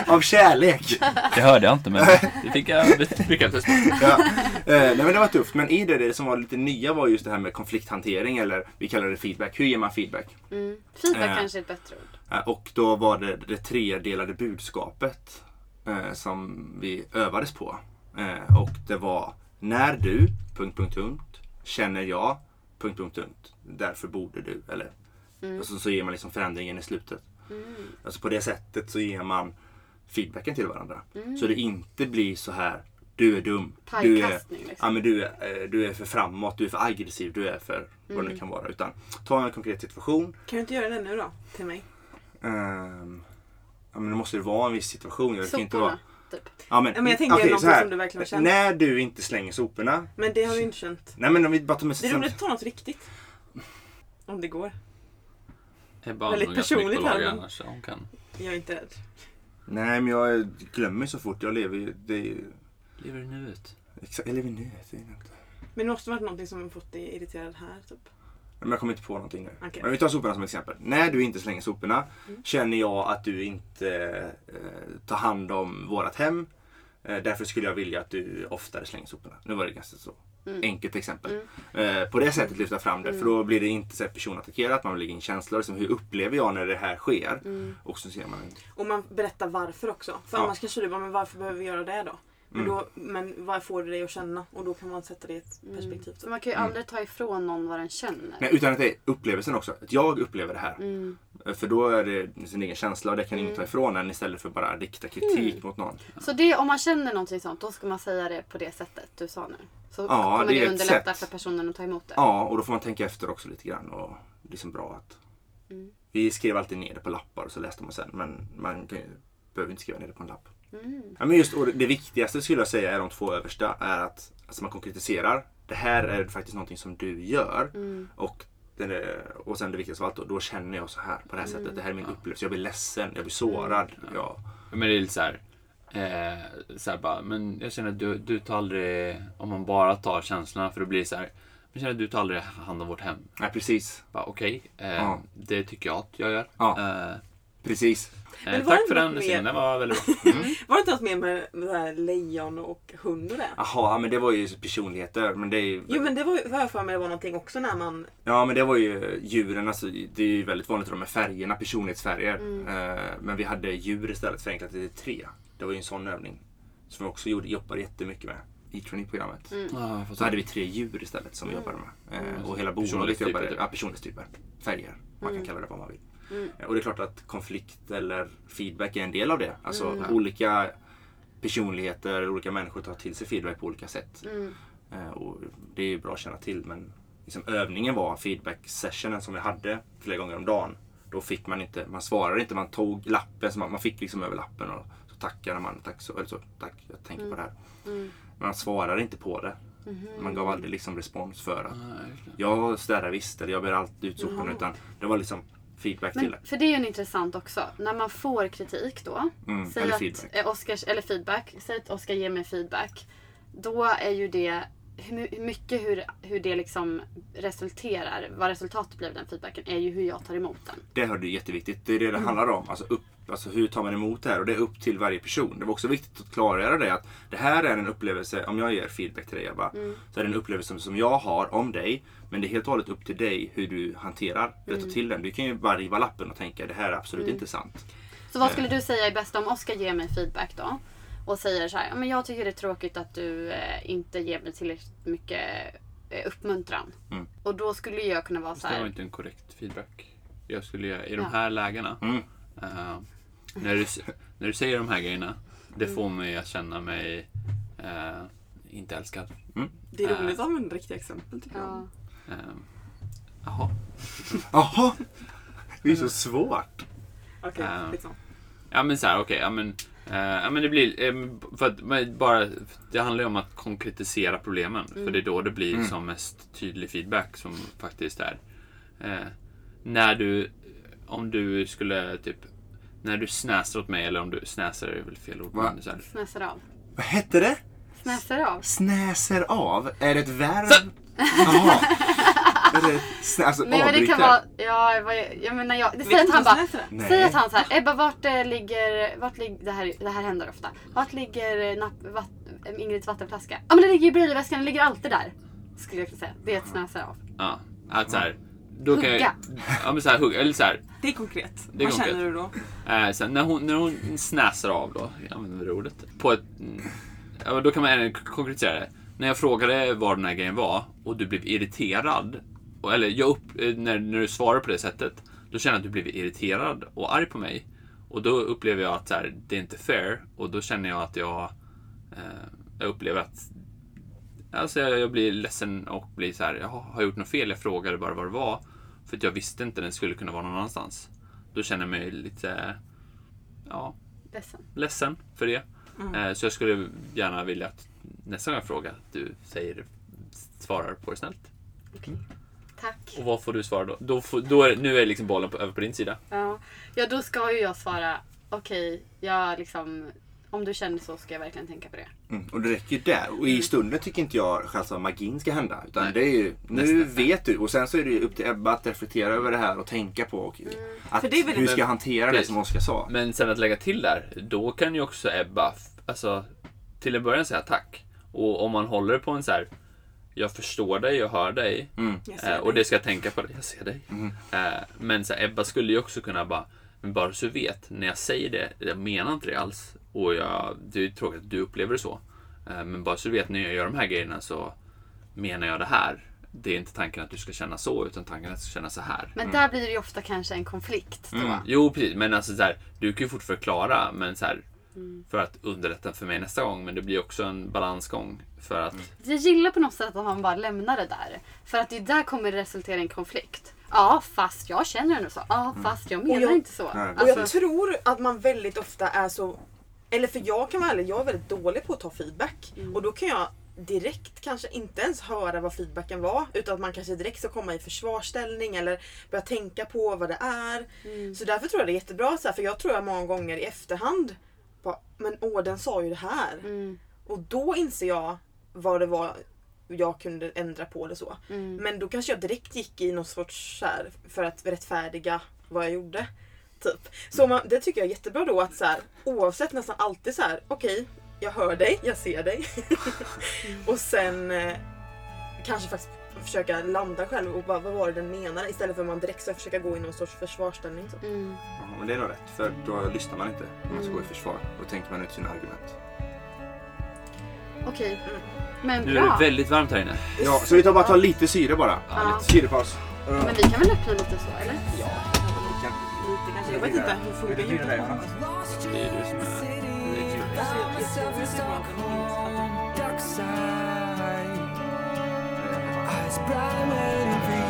Av kärlek. Det hörde jag inte men det fick jag bekräftelse på. Ja. Eh, nej men det var tufft. Men i det, det som var lite nya var just det här med konflikthantering eller vi kallar det feedback. Hur ger man feedback? Mm. Feedback Eh. kanske är ett bättre ord. Eh, och då var det det tredelade budskapet eh, som vi övades på. Eh, och det var när du... Punkt, punkt, punkt. Känner jag... Punkt, punkt, punkt. Därför borde du. Eller, Mm. och så, så ger man liksom förändringen i slutet. Mm. Alltså på det sättet så ger man feedbacken till varandra. Mm. Så det inte blir så här. Du är dum. Du är, Pajkastning ja, liksom. men du, är, eh, du är för framåt, du är för aggressiv, du är för vad det Mm. nu kan vara. Utan ta en konkret situation. Kan du inte göra det nu då? Till mig? Ehm, ja, men det måste ju vara en viss situation. Det kan inte vara. Typ. Ja, men, Ja, men jag tänker någonting så här. som du verkligen har känt. När du inte slänger soporna. Men det har du inte känt. Nej men om vi bara tar med Det är roligt att ta något riktigt. Om det går. Ebba Väldigt personligt här, men- annars. så Hon kan. Jag är inte rädd. Nej men jag glömmer så fort. Jag lever ju... Det är ju Lever i nuet. exakt, jag lever nu. Det är inte. Men det måste varit någonting som fått dig irriterad här typ. Men jag kommer inte på någonting nu. Okej. Men vi tar soporna som exempel. När du inte slänger soporna Mm. känner jag att du inte eh, tar hand om vårat hem. Eh, därför skulle jag vilja att du oftare slänger soporna. Nu var det ganska så Mm. enkelt exempel. Mm. Eh, på det sättet lyfta fram det. Mm. För då blir det inte så personattackerat. Man lägger in känslor. Som hur upplever jag när det här sker? Mm. Och så ser man Och man berättar varför också. För Ja. annars kanske du bara, men varför behöver vi göra det då? Men, Mm. då, men vad får det dig att känna? Och då kan man sätta det i ett perspektiv. För Typ. man kan ju Mm. aldrig ta ifrån någon vad den känner. Nej, utan att det är upplevelsen också. Att jag upplever det här. Mm. För då är det sin egen känsla och det kan ingen Mm. ta ifrån en istället för bara rikta kritik Mm. mot någon. Så det, om man känner någonting sånt, då ska man säga det på det sättet du sa nu. Så Ja, kommer det det, underlätta för personen att ta emot det. Ja, och då får man tänka efter också lite grann. Och det är liksom bra att... Mm. Vi skrev alltid ner det på lappar och så läste man sen. Men man kan ju, behöver inte skriva ner det på en lapp. Mm. Ja, men just, och det viktigaste skulle jag säga är de två översta. Är att alltså man konkretiserar. Det här är faktiskt någonting som du gör. Mm. Och, den är, och sen det viktigaste av allt, då, då känner jag så här på det här Mm. sättet. Det här är min Ja. upplevelse. Jag blir ledsen, jag blir sårad. Ja. Ja. Men det är lite så här. Eh, så här bara, men jag känner att du, du tar aldrig, om man bara tar känslorna, för då blir det så här. Jag känner att du tar aldrig hand om vårt hem. Nej, precis. Bara, Okej, eh, Ja. det tycker jag att jag gör. Ja. Eh, Precis. Men eh, var tack det för den? Simon, den var väldigt bra. Var det inte något mer med det här lejon och hund och det? Jaha, men det var ju personligheter. Men det är ju... Jo men det var ju- för mig det var någonting också när man... Ja, men det var ju djuren. Alltså, det är ju väldigt vanligt med färgerna, personlighetsfärger. Mm. Eh, men vi hade djur istället förenklat till tre. Det var ju en sån övning. Som vi också gjorde, jobbade jättemycket med i traineeprogrammet. Mm. Får Så hade vi tre djur istället som vi Mm. jobbade med. Mm. och hela bolaget jobbade... typ. Ja, personlighetstyper. Färger. Man kan Mm. kalla det vad man vill. Mm. Och det är klart att konflikt eller feedback är en del av det. Alltså Mm. olika personligheter, olika människor tar till sig feedback på olika sätt. Mm. Eh, Och det är ju bra att känna till men liksom övningen var feedback sessionen som vi hade flera gånger om dagen. Då fick man inte, man svarade inte, man tog lappen, så man, man fick liksom över lappen och så tackade man. Tack, så, eller så, tack jag tänker på det här. Mm. Man svarade inte på det. Mhm. Man gav aldrig liksom respons för att det. jag städar visst eller jag ber alltid ut soporna utan det var liksom feedback till Men, det. för det är ju en intressant också. När man får kritik då. Mm, eller att, feedback. eh, Oscars, eller feedback. Säg att Oskar ger mig feedback. Då är ju det hur my- mycket hur, hur det liksom resulterar, vad resultatet blir av den feedbacken, är ju hur jag tar emot den. Det hör du jätteviktigt. Det är det det handlar om. Alltså, upp, alltså hur tar man emot det här? Och det är upp till varje person. Det var också viktigt att klargöra det att det här är en upplevelse, om jag ger feedback till dig Ebba, Mm. så är det en upplevelse som jag har om dig. Men det är helt och hållet upp till dig hur du hanterar eller tar till den. Du kan ju bara riva lappen och tänka det här är absolut Mm. inte sant. Så vad skulle du säga är bäst om Oskar ger mig feedback då? Och säger så här, "Ja, men jag tycker det är tråkigt att du eh, inte ger mig tillräckligt mycket eh, uppmuntran. Mm. Och då skulle jag kunna vara så Det var här, inte en korrekt feedback. Jag skulle göra, i de Ja. här lägena, Mm. Eh, när, du, när du säger de här grejerna, det får mig att känna mig eh, inte älskad. Det är Äh. roligt att använda riktiga exempel tycker jag. ja, Eh, Jaha. Jaha! Det är så svårt. Okej, Äh. liksom. Ja men såhär, okej, ja men eh, ja men det blir, eh, för att bara, det handlar ju om att konkretisera problemen. För det är då det blir Mm. som mest tydlig feedback som faktiskt är. Eh, när du, om du skulle typ, när du snäser åt mig, eller om du, snäser är väl fel ord. Va? men så här, snäser av. Vad hette det? Snäser av. Snäser av? Är det ett verb? Jaha. Snä, alltså Nej men det kan vara, ja, vad, jag menar jag, det säger att han bara, snäser. Säg att han såhär, Ebba vart eh, ligger, vart ligger, det här, det här händer ofta. Vart ligger eh, napp, vatt, Ingrids vattenflaska? Ja men det ligger i brilväskan, den ligger alltid där. Skulle jag kunna säga. Det är ett snäsa av. ja, att så här, då kan jag, Hugga. ja men så här, hugga, eller så här, Det är konkret. Det är Vad konkret. känner du då? Eh, sen när, hon, när hon snäser av då, jag använder det ordet, på ett... mm, Ja, då kan man även konkretisera det. När jag frågade vad den här grejen var och du blev irriterad, och, eller jag upp, eh, när, när du svarar på det sättet, då känner jag att du blev irriterad och arg på mig. Och då upplever jag att så här, det är inte fair och då känner jag att jag, eh, jag upplever att Alltså jag, jag blir ledsen och blir så här, jag har jag gjort något fel? Jag frågade bara vad det var. För att jag visste inte den skulle kunna vara någon annanstans. Då känner jag mig lite, ja, Ledsen. ledsen för det. Eh, Så jag skulle gärna vilja att nästa gång jag frågar att du säger, svarar på det snällt. Tack. Och vad får du svara då? då, får, då är, nu är liksom bollen på, över på din sida. Ja. ja, då ska ju jag svara okej, jag liksom om du känner så ska jag verkligen tänka på det. Mm, och det räcker ju där. Och i stunden tycker inte jag själva magin ska hända. Utan Nej. det är ju, nu Nästan. vet du. Och sen så är det ju upp till Ebba att reflektera över det här och tänka på och, att, det är väldigt- hur ska jag hantera det Precis. som Oskar sa. Men sen att lägga till där, då kan ju också Ebba, alltså till en början säga tack. Och om man håller på en så här, jag förstår dig, jag hör dig. Mm. Jag Eh, och dig. det ska jag tänka på, jag ser dig. Mm. Eh, men så här, Ebba skulle ju också kunna bara, men bara så du vet, när jag säger det, jag menar inte det alls. Och jag, det är tråkigt att du upplever det så. Eh, men bara så du vet, när jag gör de här grejerna så menar jag det här. Det är inte tanken att du ska känna så, utan tanken att du ska känna så här. Men där blir det ju ofta kanske en konflikt då. Mm. Jo, precis. Men alltså så här, du kan ju fort förklara, men så här, för att underlätta för mig nästa gång. Men det blir också en balansgång för att Jag gillar på något sätt att man bara lämnar det där. För att det där kommer resultera i en konflikt. Ja, fast jag känner ändå så. Ja, fast jag menar jag- inte så. Nej. Och Alltså, jag tror att man väldigt ofta är så... Eller för jag kan vara ärlig, jag är väldigt dålig på att ta feedback. Och då kan jag direkt kanske inte ens höra vad feedbacken var. Utan att man kanske direkt ska komma i försvarsställning eller börja tänka på vad det är. Så därför tror jag det är jättebra. Så här, för jag tror jag många gånger i efterhand bara, men åh den sa ju det här. mm, Och då inser jag vad det var jag kunde ändra på det så. mm. Men då kanske jag direkt gick i någon sorts så här, för att rättfärdiga vad jag gjorde. Typ. Så man, det tycker jag är jättebra då att så här, oavsett nästan alltid så här, okej, jag hör dig, jag ser dig. och sen eh, kanske faktiskt försöka landa själv och bara vad var det den menade istället för att man direkt ska försöka gå i någon sorts försvarsställning. Så. Mm. Ja, men det är nog rätt. För då lyssnar man inte om man ska gå i försvar. Då tänker man ut sina argument. Okej. Men nu är det bra. väldigt varmt här inne. Ja, så vi tar bara ta lite syre bara. Ja. Syrepaus. Men vi kan väl öppna lite så, eller? Lite kanske. Jag vet inte hur funkar ljudet? Det är du som är... dark side. Eyes bright waiting for you.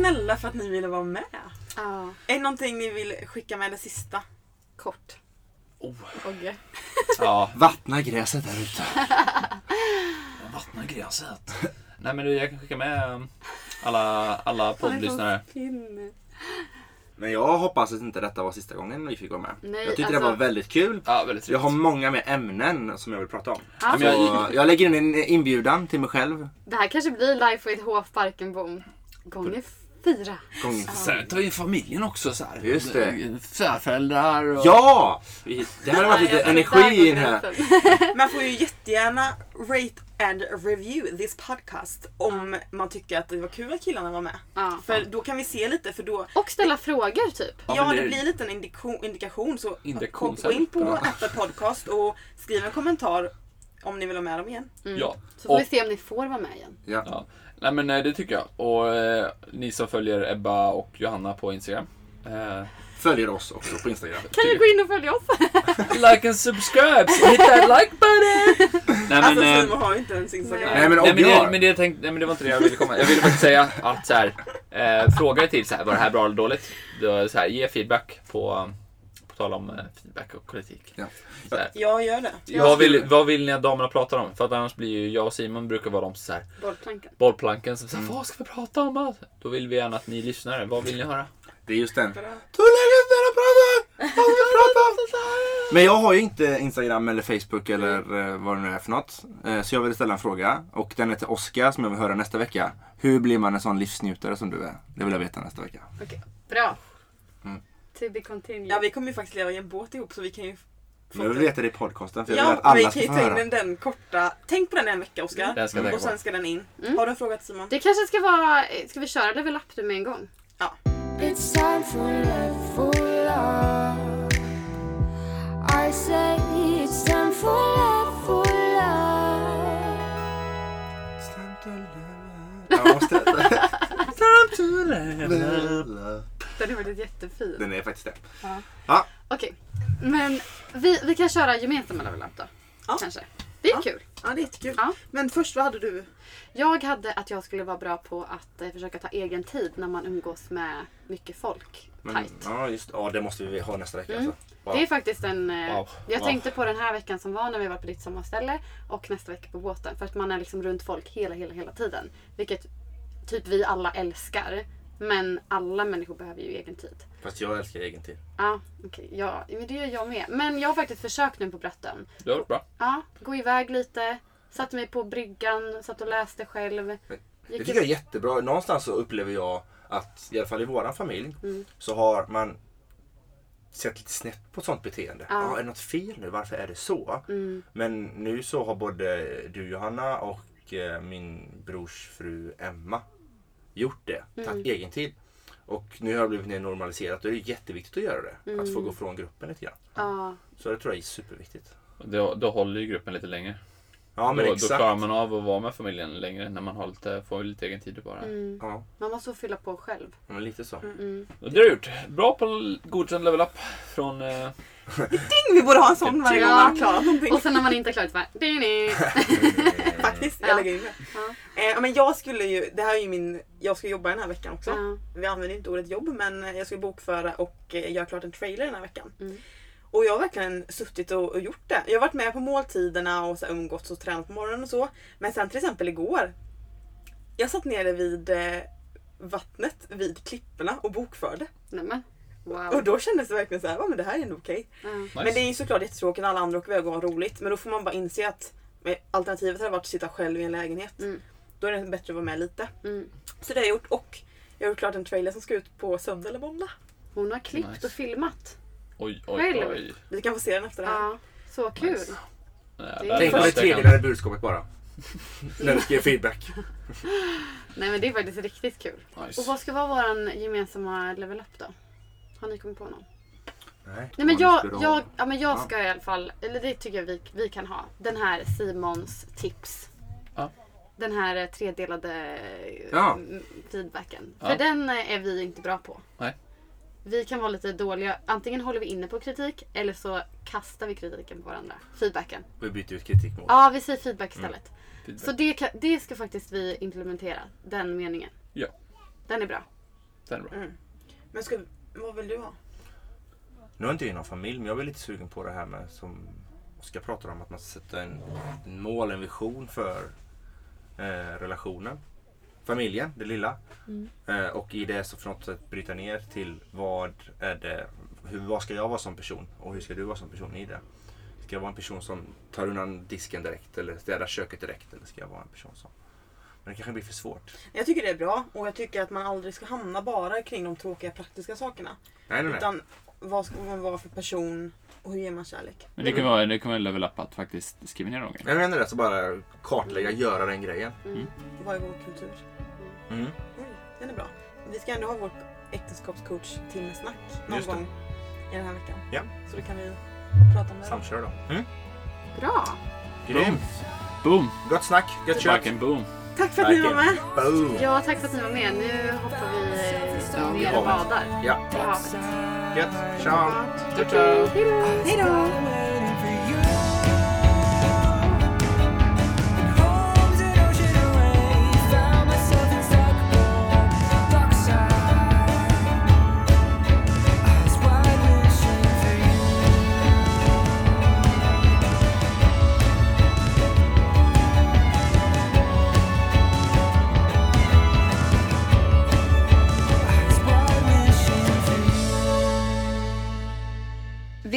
Snälla för att ni ville vara med. Ja. Är det någonting ni vill skicka med det sista? Kort. Oh. Ogge. Ja, Vattna gräset där ute. vattna gräset. Nej men du, jag kan skicka med um, alla, alla poddlyssnare. Fin. Men jag hoppas att inte detta var sista gången vi fick vara med. Nej, jag tyckte alltså- det var väldigt kul. Ja, väldigt Jag har många mer ämnen som jag vill prata om. Jag- Så jag lägger in en inbjudan till mig själv. Det här kanske blir Life with HF Parkenbom. Gånger fyra. Gång. Sen tar vi in familjen också så här. Just det. Svärföräldrar och... Ja! Det hade varit lite energi i den här. Man får ju jättegärna rate and review this podcast om man tycker att det var kul att killarna var med. Ja. För då kan vi se lite för då Och ställa frågor typ. Ja, Ja, det det- blir en liten indikation, indikation så Indikation, gå in på. Apple Podcast och skriv en kommentar om ni vill ha med dem igen. Ja. Så får Och, vi se om ni får vara med igen. Ja. Nej men eh, det tycker jag. Och eh, ni som följer Ebba och Johanna på Instagram. Eh, Följer oss också på Instagram. Kan du gå in och följa oss? like and subscribe! Hit that like button! Nej Alltså men... eh, Simon har inte ens Instagram. Nej, men nej, men, det, men det, jag tänkte, nej, men det var inte det jag ville komma. Jag ville faktiskt säga att så här, eh, fråga till så här, var det här bra eller dåligt? Då, så här, ge feedback på, på tal om eh, feedback och kritik. Ja. Så här, Jag gör det. vad, vill, vad vill ni att damerna pratar om? För att annars blir ju jag och Simon brukar vara de så här, Bollplankan. bollplanken som säger vad ska vi prata om? Då vill vi gärna att ni lyssnare, vad vill ni höra? Det är just den. Jag? Men jag har ju inte Instagram eller Facebook eller eh, vad det nu är för något. Eh, Så jag vill ställa en fråga. Och den är till Oskar som jag vill höra nästa vecka. Hur blir man en sån livsnjutare som du är? Det vill jag veta nästa vecka. Okej, bra. To be continued. Ja, vi kommer ju faktiskt leva i en båt ihop så vi kan ju... Men jag vill veta det i podcasten för jag vill Ja, att alla vi ska kan ju få ta in höra. den, den korta... Tänk på den en vecka Oskar. Den ska jag tänka Och på. sen ska den in. Mm. Har du en fråga till Simon? Det kanske ska vara... Ska vi köra level up det med en gång? It's time for level up. I say it's time for level up. Time to level up. Den är faktiskt jättefin. Den är faktiskt det. Ja. Ja. Okej. Men vi, vi kan köra gemensamma level up då. Ja. Kanske. Det är Ja. kul. Ja det är jättekul. Ja. Men först vad hade du? Jag hade att jag skulle vara bra på att eh, försöka ta egen tid när man umgås med mycket folk. Men, Tight. ja, just Ja, det måste vi ha nästa vecka. Mm. Alltså. Wow. Det är faktiskt en... eh, Wow. Jag Wow. tänkte på den här veckan som var när vi var på ditt sommarställe och nästa vecka på båten. För att man är liksom runt folk hela, hela, hela tiden. Vilket typ vi alla älskar. Men alla människor behöver ju egen tid. Fast jag älskar egen tid. Ja, okej. Ja, men det gör jag med. Men jag har faktiskt försökt nu på Brattön. Det har bra. Ja, gå iväg lite. Satte mig på bryggan, satt och läste själv. Det tycker jag är jättebra. Någonstans så upplever jag att, i alla fall i våran familj, Mm. så har man sett lite snett på sånt beteende. Ja. Ja. är det något fel nu? Varför är det så? Mm. Men nu så har både du Johanna och eh, min brors fru Emma gjort det. Mm. Tagit egen tid. Och nu har det blivit mer normaliserat och det är jätteviktigt att göra det. Att få Mm. gå från gruppen lite grann. Ja, Så det tror jag är superviktigt. Då, då håller ju gruppen lite längre. Ja men då, då exakt. klarar man av att vara med familjen längre när man har lite, får lite egen tid bara. mm. Ja, Man måste fylla på själv. men lite så. Mm. Och Det har du gjort. Bra på godkänd level up från... Eh, Ding! Vi borde ha en sån varje gång man har klarat någonting. Och sen när man inte är klar så bara... "Ding-ding." Faktiskt, Ja. jag lägger in det. Ja. Eh, men jag skulle ju, det här är ju min, jag ska jobba den här veckan också. Ja. Vi använder inte ordet jobb men jag ska bokföra och eh, göra klart en trailer den här veckan. Mm. Och jag har verkligen suttit och, och gjort det. Jag har varit med på måltiderna och så här umgåtts och tränat på morgonen och så. Men sen till exempel igår. Jag satt nere vid eh, vattnet vid klipporna och bokförde. Nämen. Och Wow. då kändes det verkligen så här, "Ja, men det här är ändå okej. Ja. nice. Men det är ju såklart jättetråkigt när alla andra åker iväg och har roligt. Men då får man bara inse att alternativet hade varit att sitta själv i en lägenhet. Mm. Då är det bättre att vara med lite. Mm. Så det har jag gjort och jag har gjort klart en trailer som ska ut på söndag eller måndag. Hon har klippt Nice. och filmat. Oj, oj, Själv. oj. Vi kan få se den efter det här. Ja, så kul. Nice. Nej, Det Tänk på det där budskapet bara. När du ska ge feedback. Nej men det är faktiskt riktigt kul. Nice. Och vad ska vara vår gemensamma level up då? Har ni kommit på någon? Nej, Nej men jag, jag, ja, men jag Ja. ska i alla fall, eller det tycker jag vi, vi kan ha. Den här Simons tips. Ja. Den här eh, tredelade eh, Ja. feedbacken. Ja. För den eh, är vi inte bra på. Nej. Vi kan vara lite dåliga. Antingen håller vi inne på kritik eller så kastar vi kritiken på varandra. Feedbacken. Vi byter ut kritik mot. Ja, vi säger feedback istället. Feedback. Så det, kan, det ska faktiskt vi implementera. Den meningen. Ja. Den är bra. Den är bra. Mm. Men ska, vad vill du ha? Nu har inte jag någon familj men jag är lite sugen på det här med som Oskar pratar om att man ska sätta en, en mål, en vision för eh, relationen. Familjen, det lilla. Eh, och i det så för något sätt bryta ner till vad är det, hur, vad ska jag vara som person och hur ska du vara som person i det? Ska jag vara en person som tar undan disken direkt eller städar köket direkt eller ska jag vara en person som men det kanske blir för svårt. Jag tycker det är bra och jag tycker att man aldrig ska hamna bara kring de tråkiga praktiska sakerna. Nej, nej, nej. Utan vad ska man vara för person och hur ger man kärlek? Men det kan vara, det kan vara en level up att faktiskt skriva ner de grejerna. Jag menar det, så bara kartlägga, göra den grejen. Vad är vår kultur? Mm. Oj, den är bra. Vi ska ändå ha vår äktenskapscoach timmesnack någon Just det. gång i den här veckan. Ja. Så då kan vi prata om det. Samkör då. Mm. Bra! Grymt! Boom! Gött snack, gött kött! Boom! Tack för att ni var med! Boom! Ja, tack för att ni var med. Nu hoppar vi ner och badar Ja, gött! Ciao! Hej då!